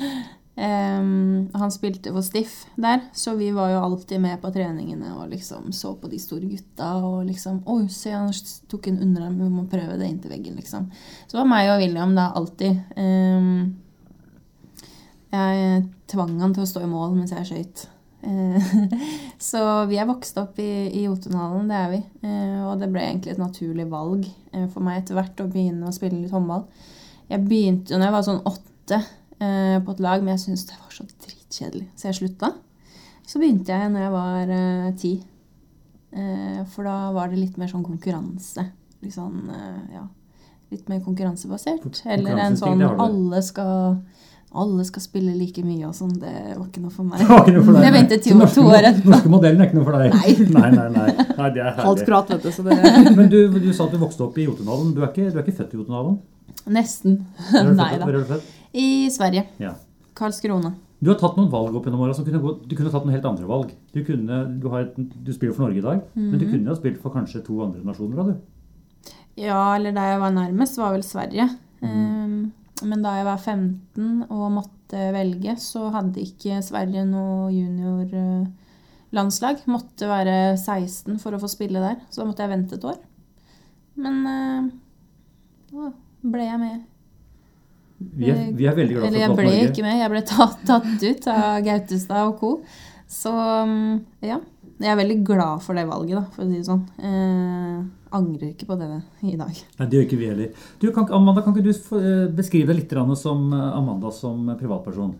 Um, han spilte for Stiff der, så vi var jo alltid med på treningene og liksom så på de store gutta og liksom Oi, se, han tok en underarm, vi må prøve det inntil veggen, liksom. Så det var meg og William da alltid. Um, jeg tvang han til å stå i mål mens jeg skøyt. Eh, så vi er vokst opp i, i Jotunhallen, det er vi. Eh, og det ble egentlig et naturlig valg eh, for meg etter hvert å begynne å spille litt håndball. Jeg begynte jo når jeg var sånn åtte på et lag, men jeg syntes det var så dritkjedelig, så jeg slutta. Så begynte jeg når jeg var ti. For da var det litt mer sånn konkurranse. Litt sånn, ja, litt mer konkurransebasert. Eller en sånn alle skal alle skal spille like mye og sånn. Det var ikke noe for meg. Det noe for deg, jeg ventet to, to år etterpå. Norske modellen er ikke noe for deg? Nei. nei, nei, nei. nei det er Halvt prat, vet du. Så det... Men du, du, sa at du vokste opp i Jotunhallen. Du, du, er ikke født i Jotunhallen? Nesten. Nei da. Hvor er du født? I Sverige. Ja. Karlskrona. Du har tatt noen valg opp gjennom åra. Du kunne tatt noen helt andre valg. Du, kunne, du, et, du spiller for Norge i dag, mm -hmm. men du mhm. kunne ha spilt for kanskje to andre nasjoner? da, du? Ja, eller der jeg var nærmest, var vel Sverige. Mm. Men da jeg var 15 og måtte velge, så hadde ikke Sverige noe juniorlandslag. Måtte være 16 for å få spille der, så da måtte jeg vente et år. Men da ble jeg med. Vi er, vi er veldig glad for Eller jeg ble ikke med, jeg ble tatt, tatt ut av Gautestad og co. Så ja. Jeg er veldig glad for det valget, da, for å si det sånn. Eh, angrer ikke på det i dag. Nei, Det gjør ikke vi heller. Du, kan, Amanda, kan ikke du eh, beskrive deg litt som eh, Amanda som privatperson?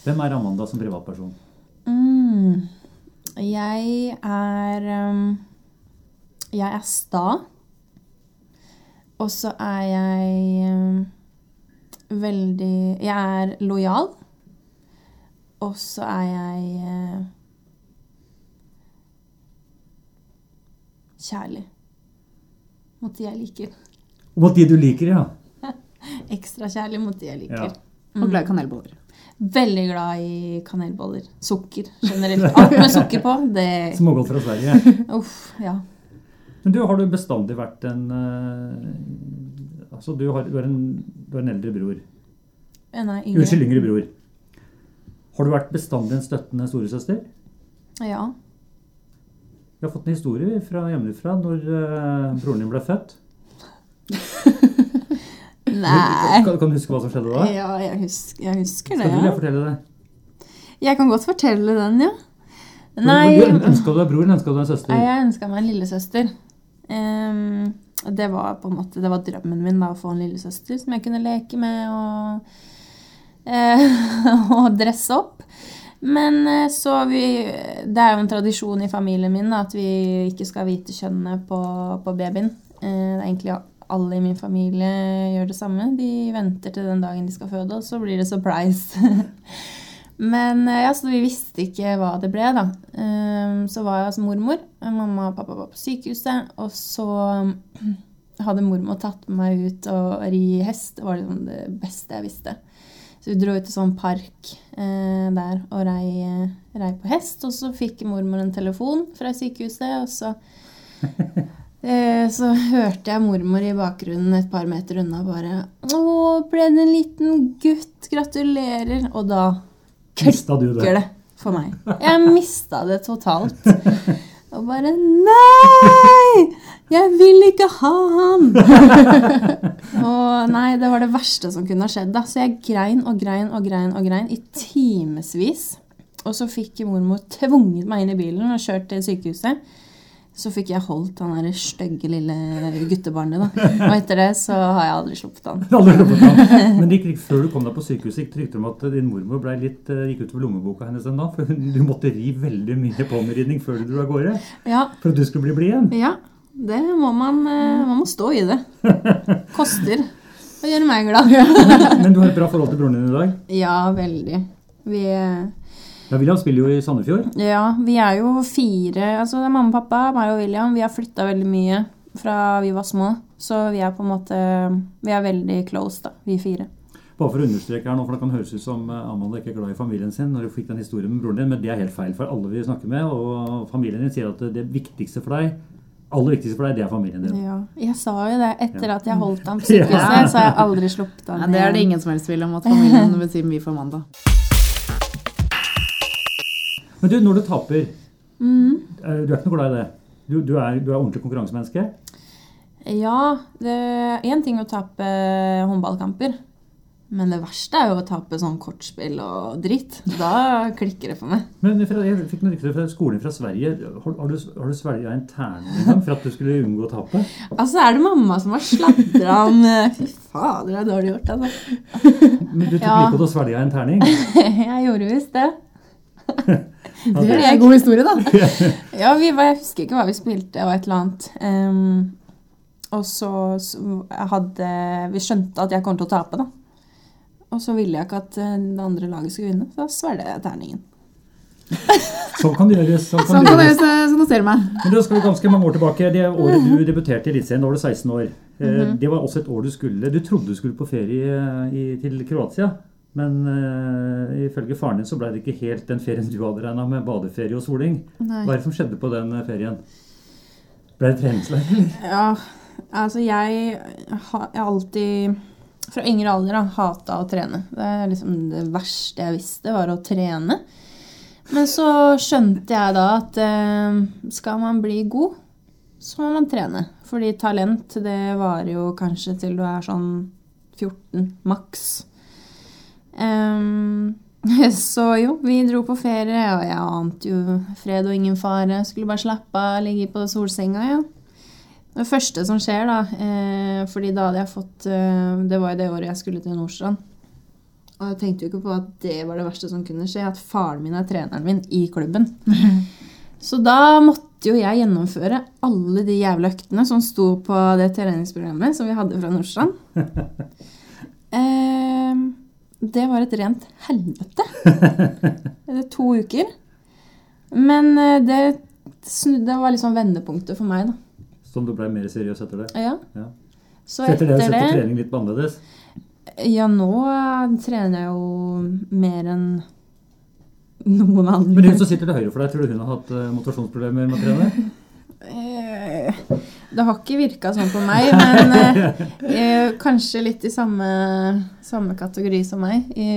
Hvem er Amanda som privatperson? Mm, jeg er um, Jeg er sta. Og så er jeg um, veldig Jeg er lojal. Og så er jeg kjærlig. Mot de jeg liker. Mot de du liker, ja. Ekstra kjærlig mot de jeg liker. Ja. Og glad i kanelboller. Veldig glad i kanelboller. Sukker generelt. Alt med sukker på, det Smågodt fra Sverige. Uff, ja. Men du, har du bestandig vært en uh, Altså, du har, du er en, du er en eldre bror. En er yngre. Unnskyld, yngre bror. Har du vært bestandig en støttende storesøster? Ja. Vi har fått en historie fra hjemmefra når eh, broren din ble født. Nei. Kan, kan du huske hva som skjedde da? Ja, jeg husker, jeg husker det. Skal du Ja. fortelle det? Jeg kan godt fortelle den, ja. Du, Nei, Ønska du deg bror, eller ønska du deg søster? Nei, jeg ønska meg en lillesøster. Um, det var på en måte, det var drømmen min da, å få en lillesøster som jeg kunne leke med og, uh, og dresse opp. Men eh, så vi Det er jo en tradisjon i familien min at vi ikke skal vite kjønnet på, på babyen. Eh, det egentlig alle i min familie gjør det samme. De venter til den dagen de skal føde, og så blir det surprise. Men eh, ja, så vi visste ikke hva det ble, da. Så var jeg hos mormor. Mamma og pappa var på sykehuset. Og så hadde mormor tatt meg ut og ri hest. Det var liksom det beste jeg visste. Så vi dro ut til sånn park eh, der og rei, rei på hest. Og så fikk mormor en telefon fra sykehuset, og så eh, Så hørte jeg mormor i bakgrunnen et par meter unna bare 'Å, ble det en liten gutt? Gratulerer.' Og da Mista det? klikker det for meg. Jeg mista det totalt. Og bare Nei! Jeg vil ikke ha han! og nei, det var det verste som kunne ha skjedd. da. Så jeg grein og grein og grein og grein i timevis. Og så fikk mormor tvunget meg inn i bilen og kjørt til sykehuset. Så fikk jeg holdt han derre stygge lille guttebarnet. da. Og etter det så har jeg aldri sluppet han. Aldri sluppet han. Men det gikk før du kom deg på sykehuset, gikk det rykter om at din mormor ble litt, eh, gikk utover lommeboka hennes en dag. For du måtte ri veldig mye poniridning før du dro av gårde. Ja, For at du skulle bli blid igjen. Ja, det må man, eh, man må stå i det. Koster Det gjør meg glad. Men du har et bra forhold til broren din i dag. Ja, veldig. Vi, eh, Ja, William spiller jo i Sandefjord. ja, vi er jo fire Altså det er mamma pappa, meg og William. Vi har flytta veldig mye fra vi var små. Så vi er på en måte Vi er veldig close, da, vi fire. Bare for å understreke her nå, for Det kan høres ut som eh, Amanda ikke er glad i familien sin når du fikk den historien med broren din, men det er helt feil for alle vi snakker med. Og familien din sier at det viktigste for deg, aller viktigste for deg, det er familien din. Ja, jeg sa jo det etter Ja. at jeg holdt ham på sykehuset, så har jeg aldri sluppet Ja, han det er det ingen som helst tvil om at familien betyr mye for mandag. Men du, når du taper, Mhm. eh, du er ikke noe glad i det? Du, du, er, du er ordentlig konkurransemenneske? Ja, det én ting å tape håndballkamper. Men det verste er jo å tape sånn kortspill og dritt. Da klikker det for meg. Men jeg fikk noe rykte fra skolen fra Sverige. Har, du, har du svelget en terning en gang for at du skulle unngå å tape? Altså er det mamma som har sladra om Fy fader, det er dårlig gjort, altså. Men du tok Ja. like godt å svelge en terning? Jeg gjorde visst det. Det er en god historie, da. Ja, vi, var- jeg husker ikke hva vi spilte og et eller annet. Um, og så, så hadde Vi skjønte at jeg kom til å tape, da. Og så ville jeg ikke at eh, det andre laget skulle vinne, så svelget jeg terningen. Sånn kan det gjøres. Sånn kan Sånn det kan gjøres. dere så notere meg. Men da skal vi ganske mange år tilbake. Det året du debuterte i Eliteserien, da var du 16 år. Mm -hmm. Det var også et år du skulle Du trodde du skulle på ferie eh, i, til Kroatia. Men uh, ifølge faren din så ble det ikke helt den ferien du hadde regna med, badeferie og soling. Nei. Hva er det som skjedde på den eh, ferien? Ble det treningsleir. Ja, altså jeg har alltid fra yngre alder da, hata å trene. Det liksom det verste jeg visste, var å trene. Men så skjønte jeg da at eh, skal man bli god, så må man trene. Fordi talent, det varer jo kanskje til du er sånn 14 maks. Um, så jo, vi dro på ferie, og jeg ante jo fred og ingen fare. Skulle bare slappe av, ligge på solsenga, ja. Det første som skjer, da eh, fordi da hadde jeg fått eh, Det var jo det året jeg skulle til Nordstrand. Og jeg tenkte jo ikke på at det var det verste som kunne skje, at faren min er treneren min i klubben. Så da måtte jo jeg gjennomføre alle de jævla øktene som sto på det treningsprogrammet som vi hadde fra Nordstrand. Eh, det var et rent helvete. det er to uker. Men eh, det, det var liksom vendepunktet for meg, da. Som du ble mer seriøs etter det? Ja. Ja. Så etter det setter det trening litt annerledes? Ja, nå eh, trener jeg jo mer enn noen andre. Men hun som sitter til høyre for deg, tror du hun har hatt eh, motivasjonsproblemer med å trene? Eh, Det har ikke virka sånn på meg, men eh, eh, kanskje litt i samme, samme kategori som meg. I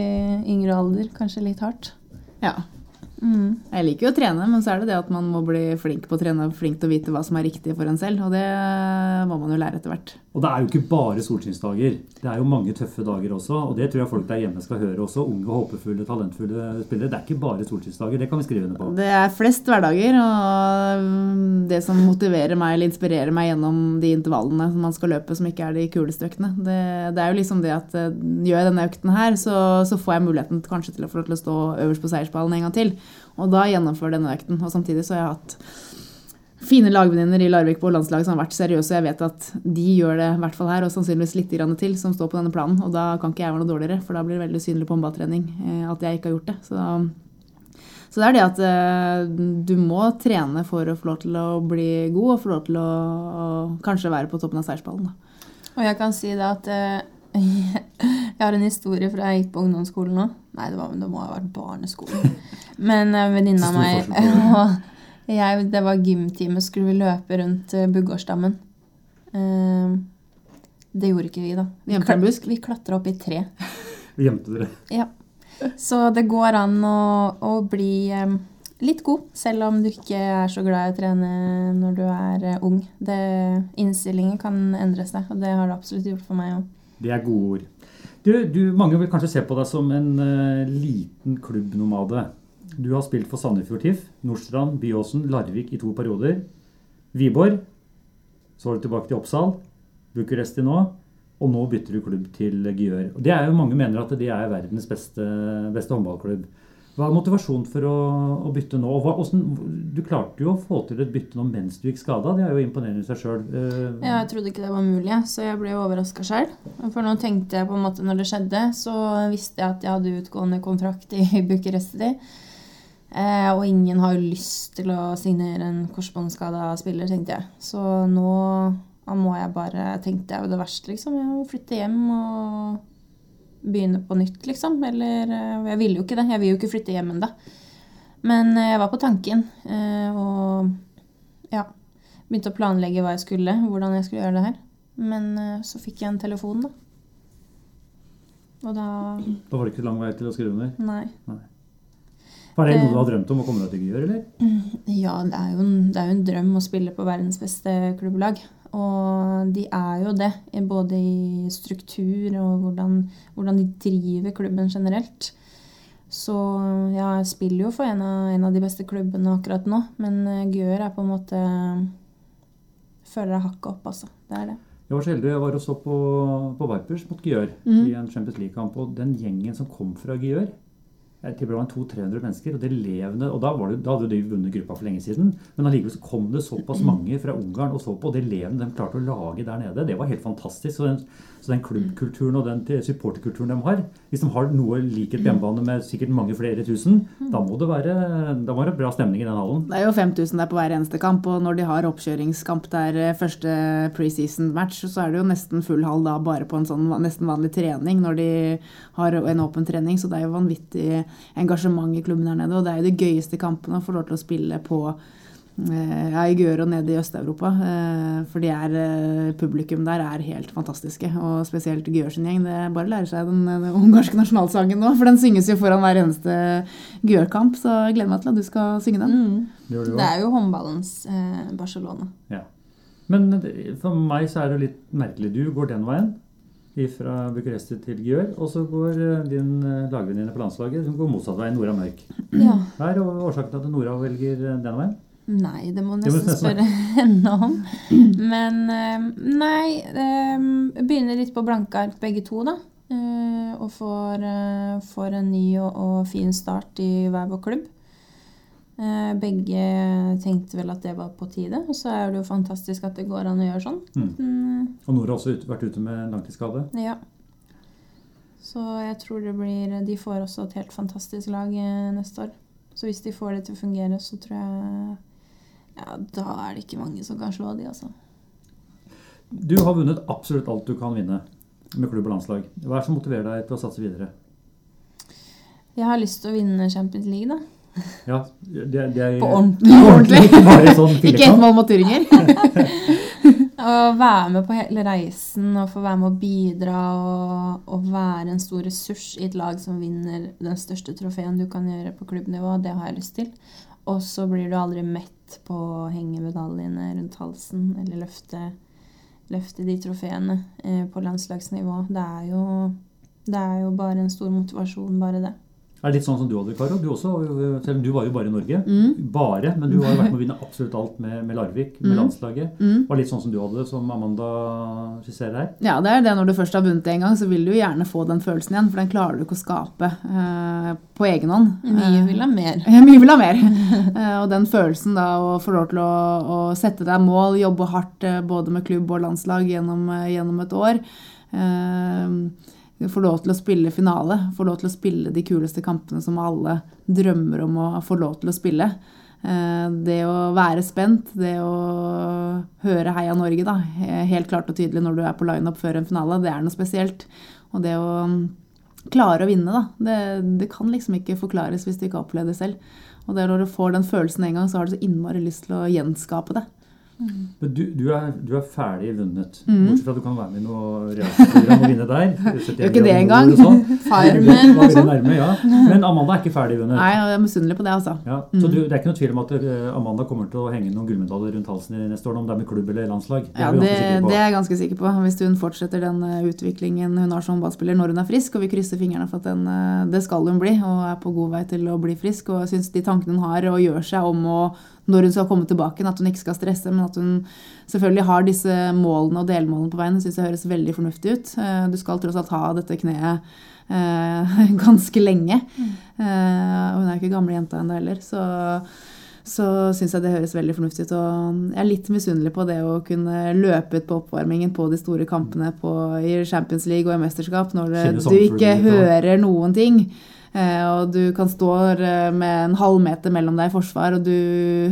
yngre alder. Kanskje litt hardt. Ja. Mm. Jeg liker jo å trene, men så er det det at man må bli flink på å trene og flink til å vite hva som er riktig for en selv. Og det må man jo lære etter hvert. Og det er jo ikke bare solskinnsdager. Det er jo mange tøffe dager også. Og det tror jeg folk der hjemme skal høre også. Unge, håpefulle, talentfulle spillere. Det er ikke bare solskinnsdager. Det kan vi skrive under på. Det er flest hverdager, og det som motiverer meg eller inspirerer meg gjennom de intervallene som man skal løpe, som ikke er de kuleste øktene, det, det er jo liksom det at eh, gjør jeg denne økten her, så, så får jeg muligheten kanskje til å få lov til å stå øverst på seierspallen en gang til. Og da gjennomføre denne økten. Og samtidig så har jeg hatt fine lagvenninner i Larvik på landslaget som har vært seriøse. Jeg vet at de gjør det i hvert fall her, og sannsynligvis litt til, som står på denne planen. Og da kan ikke jeg være noe dårligere, for da blir det veldig synlig på håndballtrening eh, at jeg ikke har gjort det. Så, så det er det at eh, du må trene for å få lov til å bli god, og få lov til å, kanskje være på toppen av seiersballen. Og jeg kan si det at eh, jeg har en historie fra jeg gikk på ungdomsskolen nå. Nei, det, var, det må ha vært barneskolen. Men en venninne av Stor meg og jeg, Det var gymtime, skulle vi løpe rundt eh, Buggårdsdammen. Eh, det gjorde ikke vi, da. Vi, busk? vi klatra opp i tre. tre. Gjemte dere. Ja. Så det går an å, å bli eh, litt god, selv om du ikke er så glad i å trene når du er eh, ung. Det, innstillingen kan endre seg, og det har det absolutt gjort for meg òg. Det er gode ord. Du, du, mange vil kanskje se på deg som en uh, liten klubbnomade. Du har spilt for Sandefjord TIFF, Nordstrand, Byåsen, Larvik i to perioder. Viborg. Så var du tilbake til Oppsal. Bucuresti nå. Og nå bytter du klubb til Gjør. Det er jo Mange mener at det er verdens beste, beste håndballklubb. Hva er motivasjonen for å, å bytte nå? Hva, hvordan, du klarte jo å få til et bytte nå mens du gikk skada. Det er jo imponerende i seg sjøl. Ja, jeg trodde ikke det var mulig, så jeg ble overraska sjøl. For nå tenkte jeg på en måte når det skjedde, så visste jeg at jeg hadde utgående kontrakt i Bucuresti. Eh, og ingen har jo lyst til å signere en korsbåndskada spiller, tenkte jeg. Så nå må jeg bare Tenkte jeg jo det verste, liksom. Jeg må flytte hjem og begynne på nytt, liksom. Eller eh, Jeg ville jo ikke det. Jeg vil jo ikke flytte hjem ennå. Men eh, jeg var på tanken. eh, Og ja, begynte å planlegge hva jeg skulle, hvordan jeg skulle gjøre det her. Men så fikk jeg en telefon, da. Og da Da var det ikke lang vei til å skrive under. Nei. Var det noe du har drømt om å komme deg til å gjøre, eller? Ja, det er, en, det er jo en drøm å spille på verdens beste klubblag. Og de er jo det, både i struktur og hvordan, hvordan de driver klubben generelt. Så ja, jeg spiller jo for en av, en av de beste klubbene akkurat nå, men eh, Gjør er på en måte Føler jeg hakket opp, altså. Det er det. Jeg var så heldig, jeg var og så på, på Vipers mot Gjør mm. i en Champions League-kamp. Og den gjengen som kom fra Gyør jeg tipper det var 200-300 mennesker, og det levende, og da, var det, da hadde de vunnet gruppa for lenge siden. Men allikevel så kom det såpass mange fra Ungarn og så på, og det levende de klarte å lage der nede, det var helt fantastisk. Så den, så den klubbkulturen og den supporterkulturen de har, hvis de har noe likhet på hjemmebane med sikkert mange flere tusen, da må det være, da må det bra stemning i den hallen. Det er jo 5000 der på hver eneste kamp, og når de har oppkjøringskamp der eh, første preseason-match, så er det jo nesten full hall da bare på en sånn nesten vanlig trening når de har en åpen trening. Så det er jo vanvittig engasjement i klubben der nede, og det er jo de gøyeste kampene å få lov til å spille på eh, ja, i Gøro nede i Øst-Europa. eh, For de er, eh, publikum der er helt fantastiske. Og spesielt Gør sin gjeng. Det er bare å lære seg den, den ungarske nasjonalsangen nå, for den synges jo foran hver eneste Gør-kamp. Så jeg gleder meg til at du skal synge den. Det det, Det er jo håndballens eh, Barcelona. Ja. Men for meg så er det litt merkelig. Du går den veien fra Bucuresti til Gjør, og så går eh, din eh, lagvenninne på landslaget hun går motsatt vei, Nora Mørk. Ja. Hva er årsaken til at Nora velger eh, den veien? Nei, det må nesten nesten spørre henne om. Men nei Begynner litt på blanke ark begge to, da. Og får, får en ny og, og fin start i hver vår klubb. Eh, Begge tenkte vel at det var på tide, og så er det jo fantastisk at det går an å gjøre sånn. Mm. Mm, Og Nora har også ut, vært ute med langtidsskade. ja. Så jeg tror det blir De får også et helt fantastisk lag eh, neste år. Så hvis de får det til å fungere, så tror jeg Ja, da er det ikke mange som kan slå de, altså. Du har vunnet absolutt alt du kan vinne med klubb og landslag. Hva er det som motiverer deg til å satse videre? Jeg har lyst til å vinne Champions League, da. Ja, det, det er På ordentlig. Ordentlig, ikke bare sånn Ikke ett mål mot Turinger. Å være med på hele reisen og få være med å bidra og, og være en stor ressurs i et lag som vinner den største trofeen du kan gjøre på klubbnivå, det har jeg lyst til. Og så blir du aldri mett på å henge medaljene rundt halsen eller løfte, løfte de trofeene eh, på landslagsnivå. Det er, jo, det er jo bare en stor motivasjon, bare det. Er det litt sånn som du hadde, Karo? Du også, selv om du var jo bare i Norge. Mm. Bare, men du har jo vært med å vinne absolutt alt med, med Larvik, med Mm. landslaget. Mm. Var litt sånn som du hadde, som Amanda skisserer her. Ja, det er det når du først har vunnet det en gang, så vil du jo gjerne få den følelsen igjen. For den klarer du ikke å skape eh, på egen hånd. Mye Eh, vil ha mer. Ja, mye vil ha mer. Eh, og den følelsen da å få lov til å, å sette deg mål, jobbe hardt eh, både med klubb og landslag gjennom, eh, gjennom et år. Eh, få lov til å spille finale, få lov til å spille de kuleste kampene som alle drømmer om å få lov til å spille. Eh, Det å være spent, det å høre Heia Norge, da, helt klart og tydelig når du er på lineup før en finale, det er noe spesielt. Og det å mm, klare å vinne, da, det, det kan liksom ikke forklares hvis du ikke har opplevd det selv. Og det når du får den følelsen en gang, så har du så innmari lyst til å gjenskape det. Men du, du, er, du er ferdig vunnet. Mm. Bortsett fra at du kan være med i noe realprogram og vinne der. Gjør ikke det engang. sånn. Farmen og sånn. ja. Men Amanda er ikke ferdig vunnet. Nei, jeg er misunnelig på det, altså. Ja, så du, det er ikke noe tvil om at eh, Amanda kommer til å henge noen gullmedaljer rundt halsen i neste år, om det er med klubb eller landslag. Det Ja, det, det er jeg ganske sikker på. Hvis hun fortsetter den eh, utviklingen hun har som håndballspiller når hun er frisk, og vi krysser fingrene for at den, eh, det skal hun bli, og er på god vei til å bli frisk. Og syns de tankene hun har og gjør seg om å når hun skal komme tilbake, at hun ikke skal stresse, men at hun selvfølgelig har disse målene og delmålene på veien, syns jeg høres veldig fornuftig ut. Eh, Du skal tross alt ha dette kneet eh, ganske lenge. Eh, og hun er ikke gamle jenta ennå heller, så så syns jeg det høres veldig fornuftig ut. Og jeg er litt misunnelig på det å kunne løpe ut på oppvarmingen på de store kampene på, i Champions League og i mesterskap når du ikke hører noen ting. Eh, og du kan stå eh, med en halvmeter mellom deg i forsvar, og du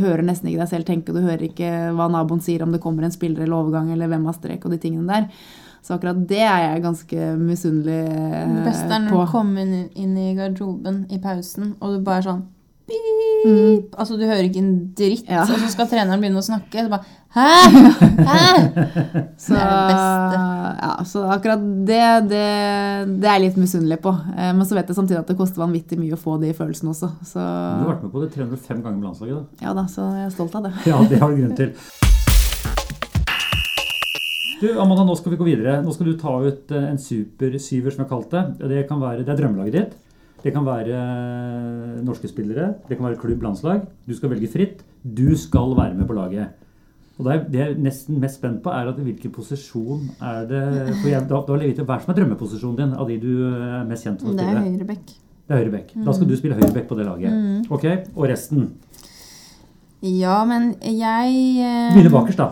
hører nesten ikke deg selv tenke, og du hører ikke hva naboen sier om det kommer en spiller eller overgang eller hvem har strek og de tingene der. Så akkurat det er jeg ganske misunnelig på. Det beste er når på. du kommer inn, inn i garderoben i pausen, og du bare sånn Pip! Mm. Altså, du hører ikke en dritt, Ja. og så skal treneren begynne å snakke. Så bare Hæ? Hæ? Så, Det er det beste. ja, så akkurat det, det, det er jeg litt misunnelig på. Eh, Men så vet jeg samtidig at det koster vanvittig mye å få de følelsene også. Så Du har vært med på det 305 ganger med landslaget. da. ja da, så jeg er stolt av det. Ja, det har du grunn til. Du, Amanda, nå skal vi gå videre. Nå skal du ta ut eh, en super syver, som jeg har kalt det. Det, kan være, det er drømmelaget ditt. Det kan være eh, norske spillere. Det kan være klubb, landslag. Du skal velge fritt. Du skal være med på laget. Og det, er, det jeg er nesten mest spent på, er at hvilken posisjon er det for jeg, da, da vil Hva er som er drømmeposisjonen din av de du er mest kjent for å Det er spille? høyrebekk. Det er høyrebekk. Da skal du spille høyrebekk på det laget. Mm. Ok, Og resten? Ja, men jeg eh, Begynner bakerst, da.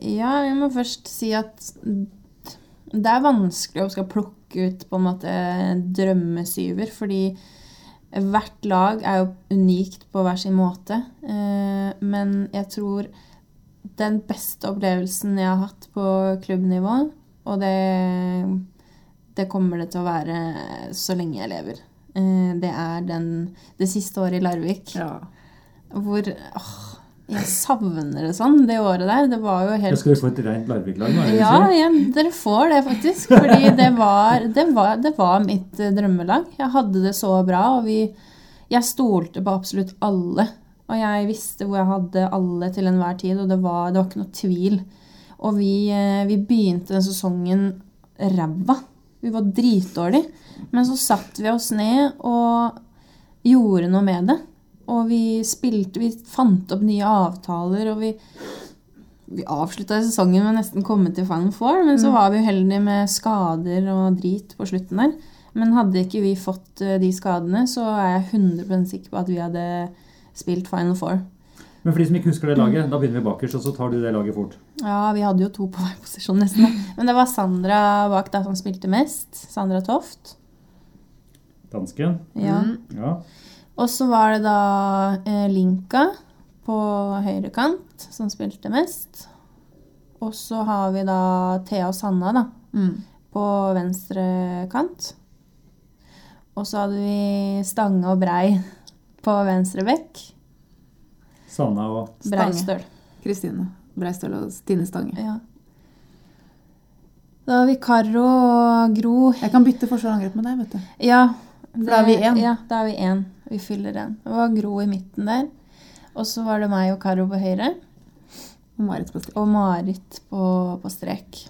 Ja, jeg må først si at det er vanskelig å skal plukke ut på en måte drømmesyver, fordi hvert lag er jo unikt på hver sin måte. Eh, Men jeg tror den beste opplevelsen jeg har hatt på klubbnivå, og det, det kommer det til å være så lenge jeg lever, eh, det er den, det siste året i Larvik. Ja. Hvor åh, Jeg savner det sånn, det året der. Det var jo helt skal vi få et rent Larvik-lag nå? ja, ja, dere får det faktisk. Fordi det var, det var, det var mitt eh, drømmelag. Jeg hadde det så bra, og vi, jeg stolte på absolutt alle. Og jeg visste hvor jeg hadde alle til enhver tid, og det var, det var ikke noe tvil. Og vi, eh, vi begynte den sesongen ræva. Vi var dritdårlige. Men så satte vi oss ned og gjorde noe med det. Og vi spilte, vi fant opp nye avtaler, og vi vi avslutta sesongen med nesten komme til Final Four, men så var vi uheldige med skader og drit på slutten der. Men hadde ikke vi fått eh, de skadene, så er jeg 100 sikker på at vi hadde spilt Final Four. Men for de som ikke husker det laget, da begynner vi bakerst, og så tar du det laget fort. Ja, vi hadde jo to på hver posisjon nesten. Men det var Sandra bak da som spilte mest. Sandra Toft. Dansken. Ja. Mm. Ja. Og så var det da eh, Linka på høyre kant som spilte mest. Og så har vi da Thea og Sanna da, Mm. på venstre kant. Og så hadde vi Stange og Brei på venstre bekk. Sanna og Stange. Breistøl. Kristine Breistøl og Stine Stange. Ja. Da har vi Karo og Gro. Jeg kan bytte forsvar og angrep med deg, vet du. Ja. Da er vi én. Ja, da er vi én. Vi fyller den. Det var Gro i midten der. Og så var det meg og Karo på høyre. Og Marit på strek. Og Marit på, på strek.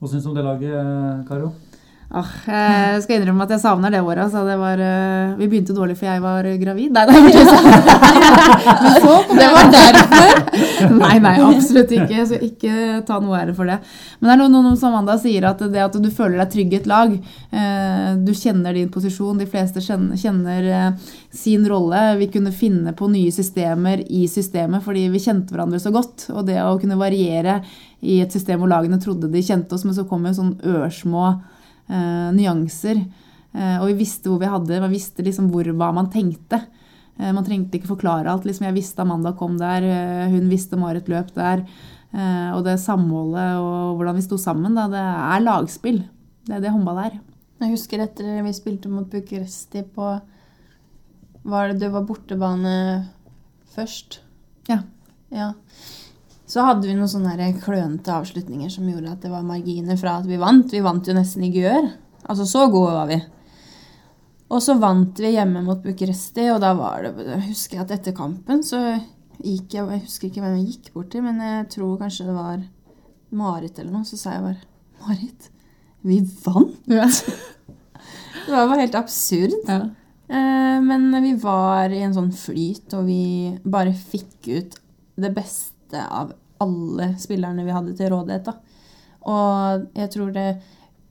Hva syns du om det laget, Karo? Ah, jeg skal innrømme at jeg savner det året. Altså det var, uh, vi begynte dårlig for jeg var gravid. Nei, nei, Men så det var derfor! Nei, nei, absolutt ikke. Så ikke ta noe ære for det. Men det er noe, noe som Amanda sier, at det at du føler deg trygg i et lag. uh, Du kjenner din posisjon. De fleste kjenner, eh, sin rolle. Vi kunne finne på nye systemer i systemet fordi vi kjente hverandre så godt. Og det å kunne variere i et system hvor lagene trodde de kjente oss, men så kom jo sånn ørsmå eh, nyanser. Eh, og vi visste hvor vi hadde, man visste liksom hvor, hva man tenkte. Eh, man trengte ikke forklare alt. Liksom jeg visste Amanda kom der, eh, hun visste Marit løp der. Eh, og det samholdet og hvordan vi sto sammen, da, det er lagspill. Det er det håndball er. Jeg husker etter vi spilte mot Bucuresti på var det, du var bortebane først. Ja. Ja. Så hadde vi noen sånne klønete avslutninger som gjorde at det var marginer fra at vi vant. Vi vant jo nesten i gør. Altså, så gode var vi. Og så vant vi hjemme mot Bucuresti, og da var det jeg husker jeg at etter kampen så gikk jeg Jeg husker ikke hvem jeg gikk bort til, men jeg tror kanskje det var Marit eller noe. Så sa jeg bare Marit, vi vant! Ja. Det var bare helt absurd. Ja. Men vi var i en sånn flyt, og vi bare fikk ut det beste av alle spillerne vi hadde til rådighet. Da. Og jeg tror det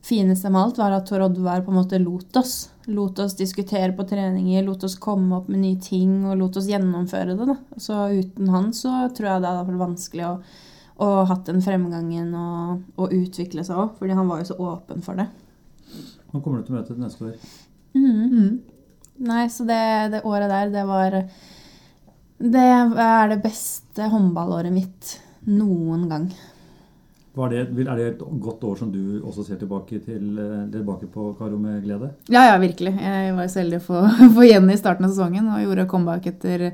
fineste med alt var at Tor Oddvar på en måte lot oss. Lot oss diskutere på treninger, lot oss komme opp med nye ting og lot oss gjennomføre det. Da. Så uten han så tror jeg det hadde vært vanskelig å, å hatt den fremgangen og, og utvikle seg òg, fordi han var jo så åpen for det. Nå kommer du til å møte til neste år. Mm. Nei, så det, det året der, det var Det er det beste håndballåret mitt noen gang. Var det, er det et godt år som du også ser tilbake, til, eh, tilbake på, Karo, med glede? Ja, ja, virkelig. Jeg var så heldig å få, få Jenny i starten av sesongen og gjorde comeback etter,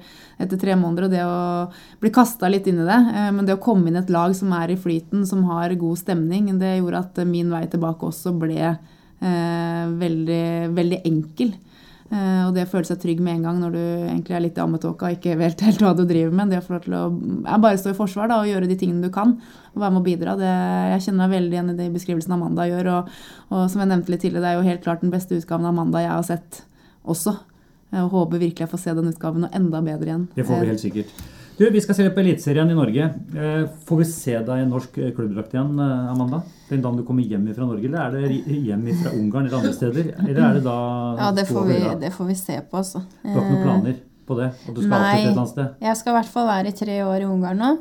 etter tre måneder. Og det å bli kasta litt inn i det, eh, men det å komme inn i et lag som er i flyten, som har god stemning, det gjorde at min vei tilbake også ble eh, veldig, veldig enkel. Eh, og det å føle seg trygg med en gang når du egentlig er litt i ammetåka og ikke vet helt hva du driver med. Det å få lov til å ja, bare stå i forsvar da, og gjøre de tingene du kan og være med å bidra. Det, jeg kjenner meg veldig igjen i de beskrivelsene Amanda gjør. Og, og som jeg nevnte litt tidligere, det er jo helt klart den beste utgaven av Amanda jeg har sett også. Og håper virkelig jeg får se den utgaven og enda bedre igjen. Det får vi helt sikkert. Du, Vi skal se på Eliteserien i Norge. Eh, Får vi se deg i norsk eh, klubbdrakt igjen, eh, Amanda? Den dagen du kommer hjem fra Norge, eller er det hjem fra Ungarn eller andre steder? Eller er det da Ja, det får vi, det får vi se på, altså. Du har ikke noen planer på det? At du skal Nei. et eller annet sted? Jeg skal i hvert fall være i tre år i Ungarn nå.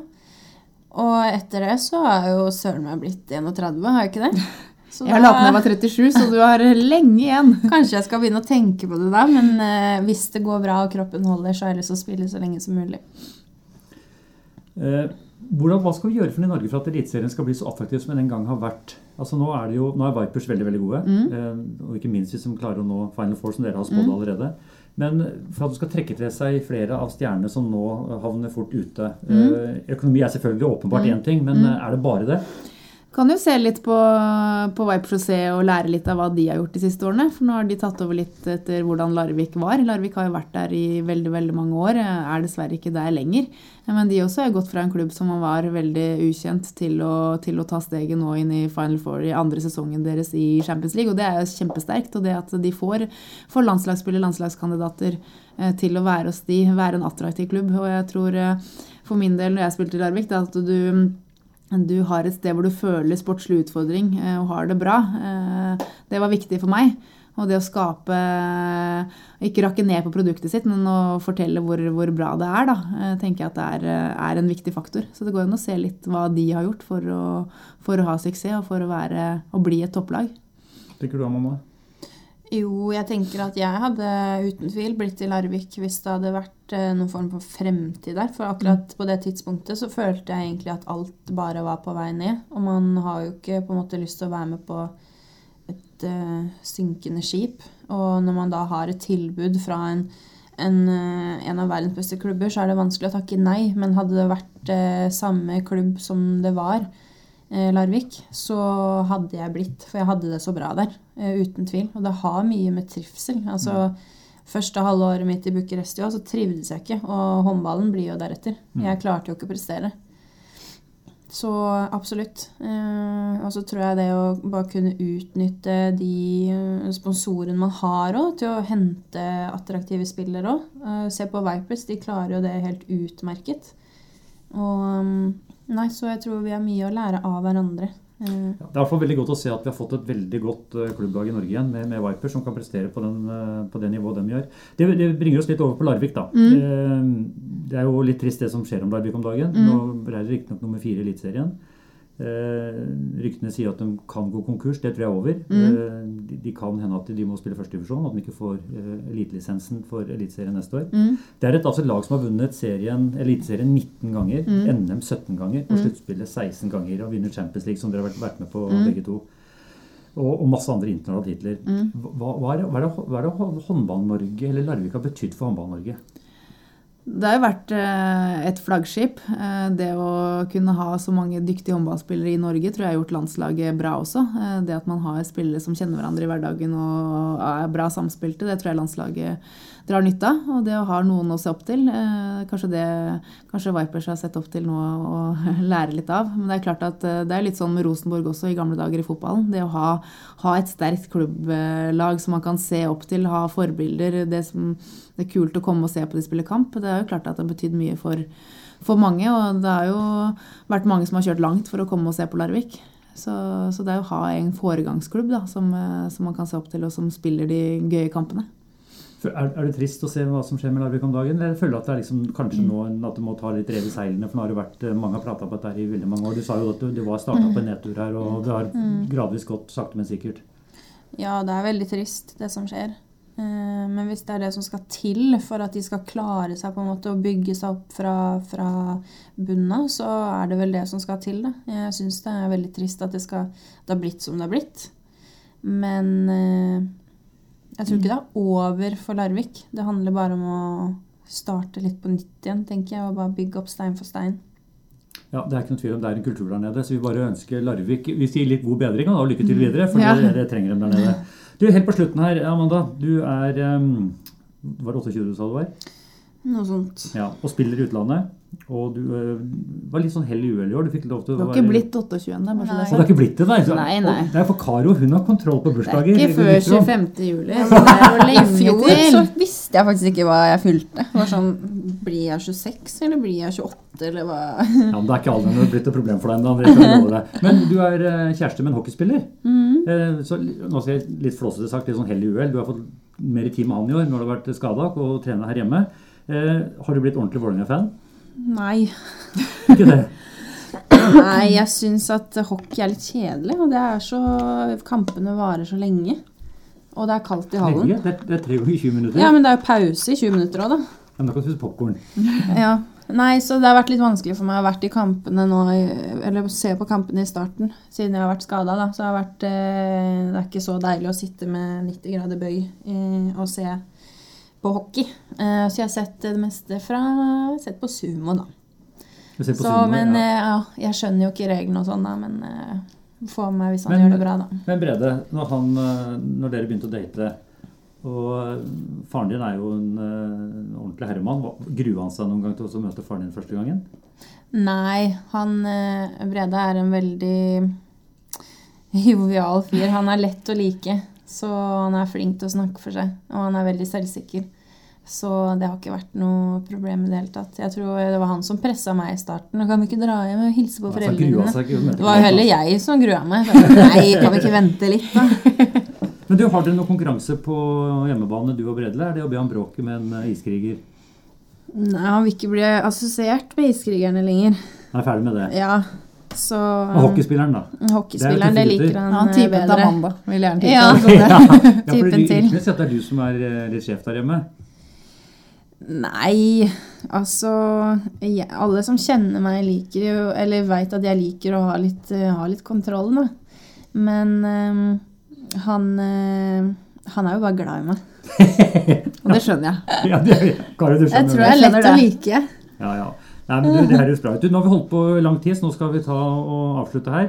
Og etter det så har jo søren meg blitt 31, har jeg ikke det? Så Jeg har latt meg være 37, så du har lenge igjen. Kanskje jeg skal begynne å tenke på det da, men hvis det går bra og kroppen holder, så har jeg lyst til å spille så lenge som mulig. Eh, hvordan, hva skal vi gjøre for i Norge for at Eliteserien skal bli så attraktiv som den en gang har vært? Altså Nå er det jo, nå er Vipers veldig veldig gode, mm. og ikke minst hvis de klarer å nå Final Four, som dere har spådd allerede. Men for at du skal trekke til seg flere av stjernene som nå havner fort ute mm. Økonomi er selvfølgelig åpenbart én ting, men eh, er det bare det? Kan jo se litt på, på Vipers og lære litt av hva de har gjort de siste årene. For nå har de tatt over litt etter hvordan Larvik var. Larvik har jo vært der i veldig veldig mange år. Er dessverre ikke der lenger. Men de også har gått fra en klubb som var veldig ukjent, til å, til å ta steget nå inn i Final Four i andre sesongen deres i Champions League. Og det er jo kjempesterkt. Og det at de får, får landslagsspillere, landslagskandidater eh, til å være hos de, være en attraktiv klubb. Og jeg tror eh, for min del, når jeg spilte i Larvik, det at du du har et sted hvor du føler sportslig utfordring eh, og har det bra. Eh, Det var viktig for meg. Og det å skape Ikke rakke ned på produktet sitt, men å fortelle hvor, hvor bra det er, da, eh, tenker jeg at det er, er, en viktig faktor. Så det går an å se litt hva de har gjort for å, for å ha suksess og for å, være, å bli et topplag. Tenker du, Amanda? Jo, jeg tenker at jeg hadde uten tvil blitt i Larvik hvis det hadde vært eh, noen form for fremtid der. For akkurat på det tidspunktet så følte jeg egentlig at alt bare var på vei ned. Og man har jo ikke på en måte lyst til å være med på et uh, synkende skip. Og når man da har et tilbud fra en, en, uh, en, av verdens beste klubber, så er det vanskelig å takke nei. Men hadde det vært uh, samme klubb som det var, Larvik, så hadde jeg blitt. For jeg hadde det så bra der. Uten tvil. Og det har mye med trivsel. Altså mm. Første halvåret mitt i Bucuresti så trivdes jeg ikke. Og håndballen blir jo deretter. Mm. Jeg klarte jo ikke å prestere. Så absolutt. Eh, og så tror jeg det å bare kunne utnytte de eh, sponsorene man har òg, til å hente attraktive spillere òg. Eh, se på Vipers, de klarer jo det helt utmerket. Og mm, Nei, så jeg tror vi har mye å lære av hverandre. Ja, det er i hvert fall veldig godt å se at vi har fått et veldig godt klubblag i Norge igjen med, med Viper, som kan prestere på, den, på det nivået de gjør. Det, det, bringer oss litt over på Larvik, da. Mm. Det er jo litt trist det som skjer om Larvik om dagen. Mm. Nå ble det riktignok nummer fire i Eliteserien. Eh, ryktene sier at de kan gå konkurs. Det tror jeg er over. Mm. Eh, de, de, kan hende at de må spille førstedivisjon, at de ikke får eh, elitelisensen for Eliteserien neste år. Mm. Det er et altså, lag som har vunnet serien, Eliteserien 19 ganger, mm. NM 17 ganger og mm. sluttspillet 16 ganger. Og vinner Champions League, som dere har vært, vært med på mm. begge to. Og, og, masse andre internasjonale titler. Hva, hva, er det, hva er det, det Håndball-Norge eller Larvik har betydd for Håndball-Norge? Det har jo vært eh, et flaggskip. Eh, det å kunne ha så mange dyktige håndballspillere i Norge tror jeg har gjort landslaget bra også. Eh, det at man har spillere som kjenner hverandre i hverdagen og er bra samspilte, det tror jeg landslaget drar nytte av. Og det å ha noen å se opp til, kanskje det kanskje Vipers har sett opp til nå og lære litt av. Men det er klart at det er litt sånn med Rosenborg også i gamle dager i fotballen. Det å ha, ha et sterkt klubblag som man kan se opp til, ha forbilder. det som det er kult å komme og se på de spille kamp. Det er jo klart at det har betydd mye for, for, mange. Og det har jo vært mange som har kjørt langt for å komme og se på Larvik. Så, så det er å ha en foregangsklubb da, som, eh, som, man kan se opp til, og som spiller de gøye kampene. Er, er, det trist å se hva som skjer med Larvik om dagen? Eller føler du at det er liksom, kanskje nå at du må ta litt rev i seilene? For nå har det vært, eh, mange har prata på dette i veldig mange år. Du sa jo at du, du var starta på en nedtur her, og det har mm. gradvis gått sakte, men sikkert. Ja, det er veldig trist, det som skjer. Eh, men hvis det er det som skal til for at de skal klare seg på en måte og bygge seg opp fra, fra bunnen av, så er det vel det som skal til. Da. Jeg syns det er veldig trist at det, skal, det har blitt som det har blitt. Men eh, jeg tror ikke det er over for Larvik. Det handler bare om å starte litt på nytt igjen, tenker jeg, og bare bygge opp stein for stein. Ja, Det er ikke noe tvil om det er en kultur der nede. Så vi bare ønsker Larvik Vi sier litt god bedring og lykke til videre, for ja. det, det trenger de der nede. Du, Helt på slutten her, Amanda. Du er um, Var det 28 du sa du var? Noe sånt. Ja, Og spiller i utlandet. Og du uh, var litt sånn hell i uhell i år. Du fikk lov til å være Du har ikke blitt 28 ennå. Det, det har ikke blitt det, nei. Så, nei, nei. Det er for Karo hun har kontroll på bursdager. Det er ikke før 25. juli. I fjor så visste jeg faktisk ikke hva jeg fylte. Det var sånn Blir jeg 26, eller blir jeg 28? eller hva? ja, men Det er ikke alderen blitt et problem for deg ennå. Men du er eh, kjæreste med en hockeyspiller. Mm. Så nå skal jeg litt flåsete sagt, litt sånn hell i uhell. Du har fått mer i tid med han i år når du har vært skada og trener her hjemme. Eh, har du blitt ordentlig Vålerenga-fan? Nei. Ikke det? Nei, jeg syns at hockey er litt kjedelig. Og det er så Kampene varer så lenge. Og det er kaldt i hallen. Det er, det er tre ganger 20 minutter. Ja, men det er jo pause i 20 minutter òg, da. Men da kan du spise popkorn. ja. Nei, så det har vært litt vanskelig for meg å vært i kampene nå, eller se på kampene i starten, siden jeg har vært skada. Så har vært, eh, det er ikke så deilig å sitte med 90 grader bøy eh, og se på hockey. Eh, så jeg har sett det meste fra sett på sumo, da. På så, sumo, men ja. ja. jeg skjønner jo ikke reglene og sånn, da, men få med hvis han men, gjør det bra, da. Men Brede, når, han, når dere begynte å date og eh, faren din er jo en, uh, ordentlig herremann. Grua han seg noen gang til å møte faren din første gangen? Nei, han uh, Brede er en veldig jovial fyr. Han er lett å like. Så han er flink til å snakke for seg. Og han er veldig selvsikker. Så det har ikke vært noe problem i det hele tatt. Jeg tror det var han som pressa meg i starten. Kan vi ikke dra hjem og hilse på foreldrene dine? Det var jo heller jeg som grua meg. Nei, kan vi ikke vente litt, da? Men du, Har dere noen konkurranse på hjemmebane, du og Bredle? Er det å be om bråket med en eh, iskriger? Nei, han vil ikke bli assosiert med iskrigerne lenger. Han er ferdig med det. Ja, så Og hockeyspilleren, da? Hockeyspilleren, det, Det er liker han, Ja, han eh, typen til bedre. Amanda vil gjerne Ja. tippe. Ja, ja for Typen til. ryktene sier det er du som er eh, litt sjef der hjemme. Nei, altså jeg, Alle som kjenner meg, liker jo Eller veit at jeg liker å ha litt, eh, ha litt kontroll, da. Men eh, han eh, Han er jo bare glad i meg. Og det skjønner jeg. Ja, det, Kari, du Jeg tror det. det er lett å like. Ja, ja. Nei, men du, det her høres bra ut. Du, Nå har vi holdt på lang tid, så nå skal vi ta og avslutte her.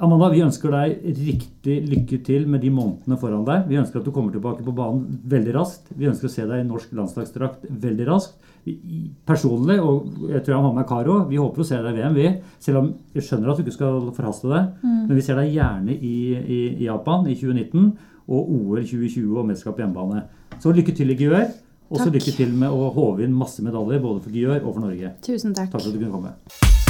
Amanda, vi ønsker deg riktig lykke til med de månedene foran deg. Vi ønsker at du kommer tilbake på banen veldig raskt. Vi ønsker å se deg i norsk landslagsdrakt veldig raskt. Vi- Personlig, og jeg tror jeg har med Karo, vi håper å se deg i VM, vi. Selv om vi skjønner at du ikke skal forhaste deg. Men vi ser deg gjerne i, i, i Japan i 2019 og OL 2020 og mesterskap hjemmebane. Så lykke til i Gjør, Og så lykke til med å håve inn masse medaljer både for Gjør og for Norge. Tusen takk. Takk for at du kunne komme.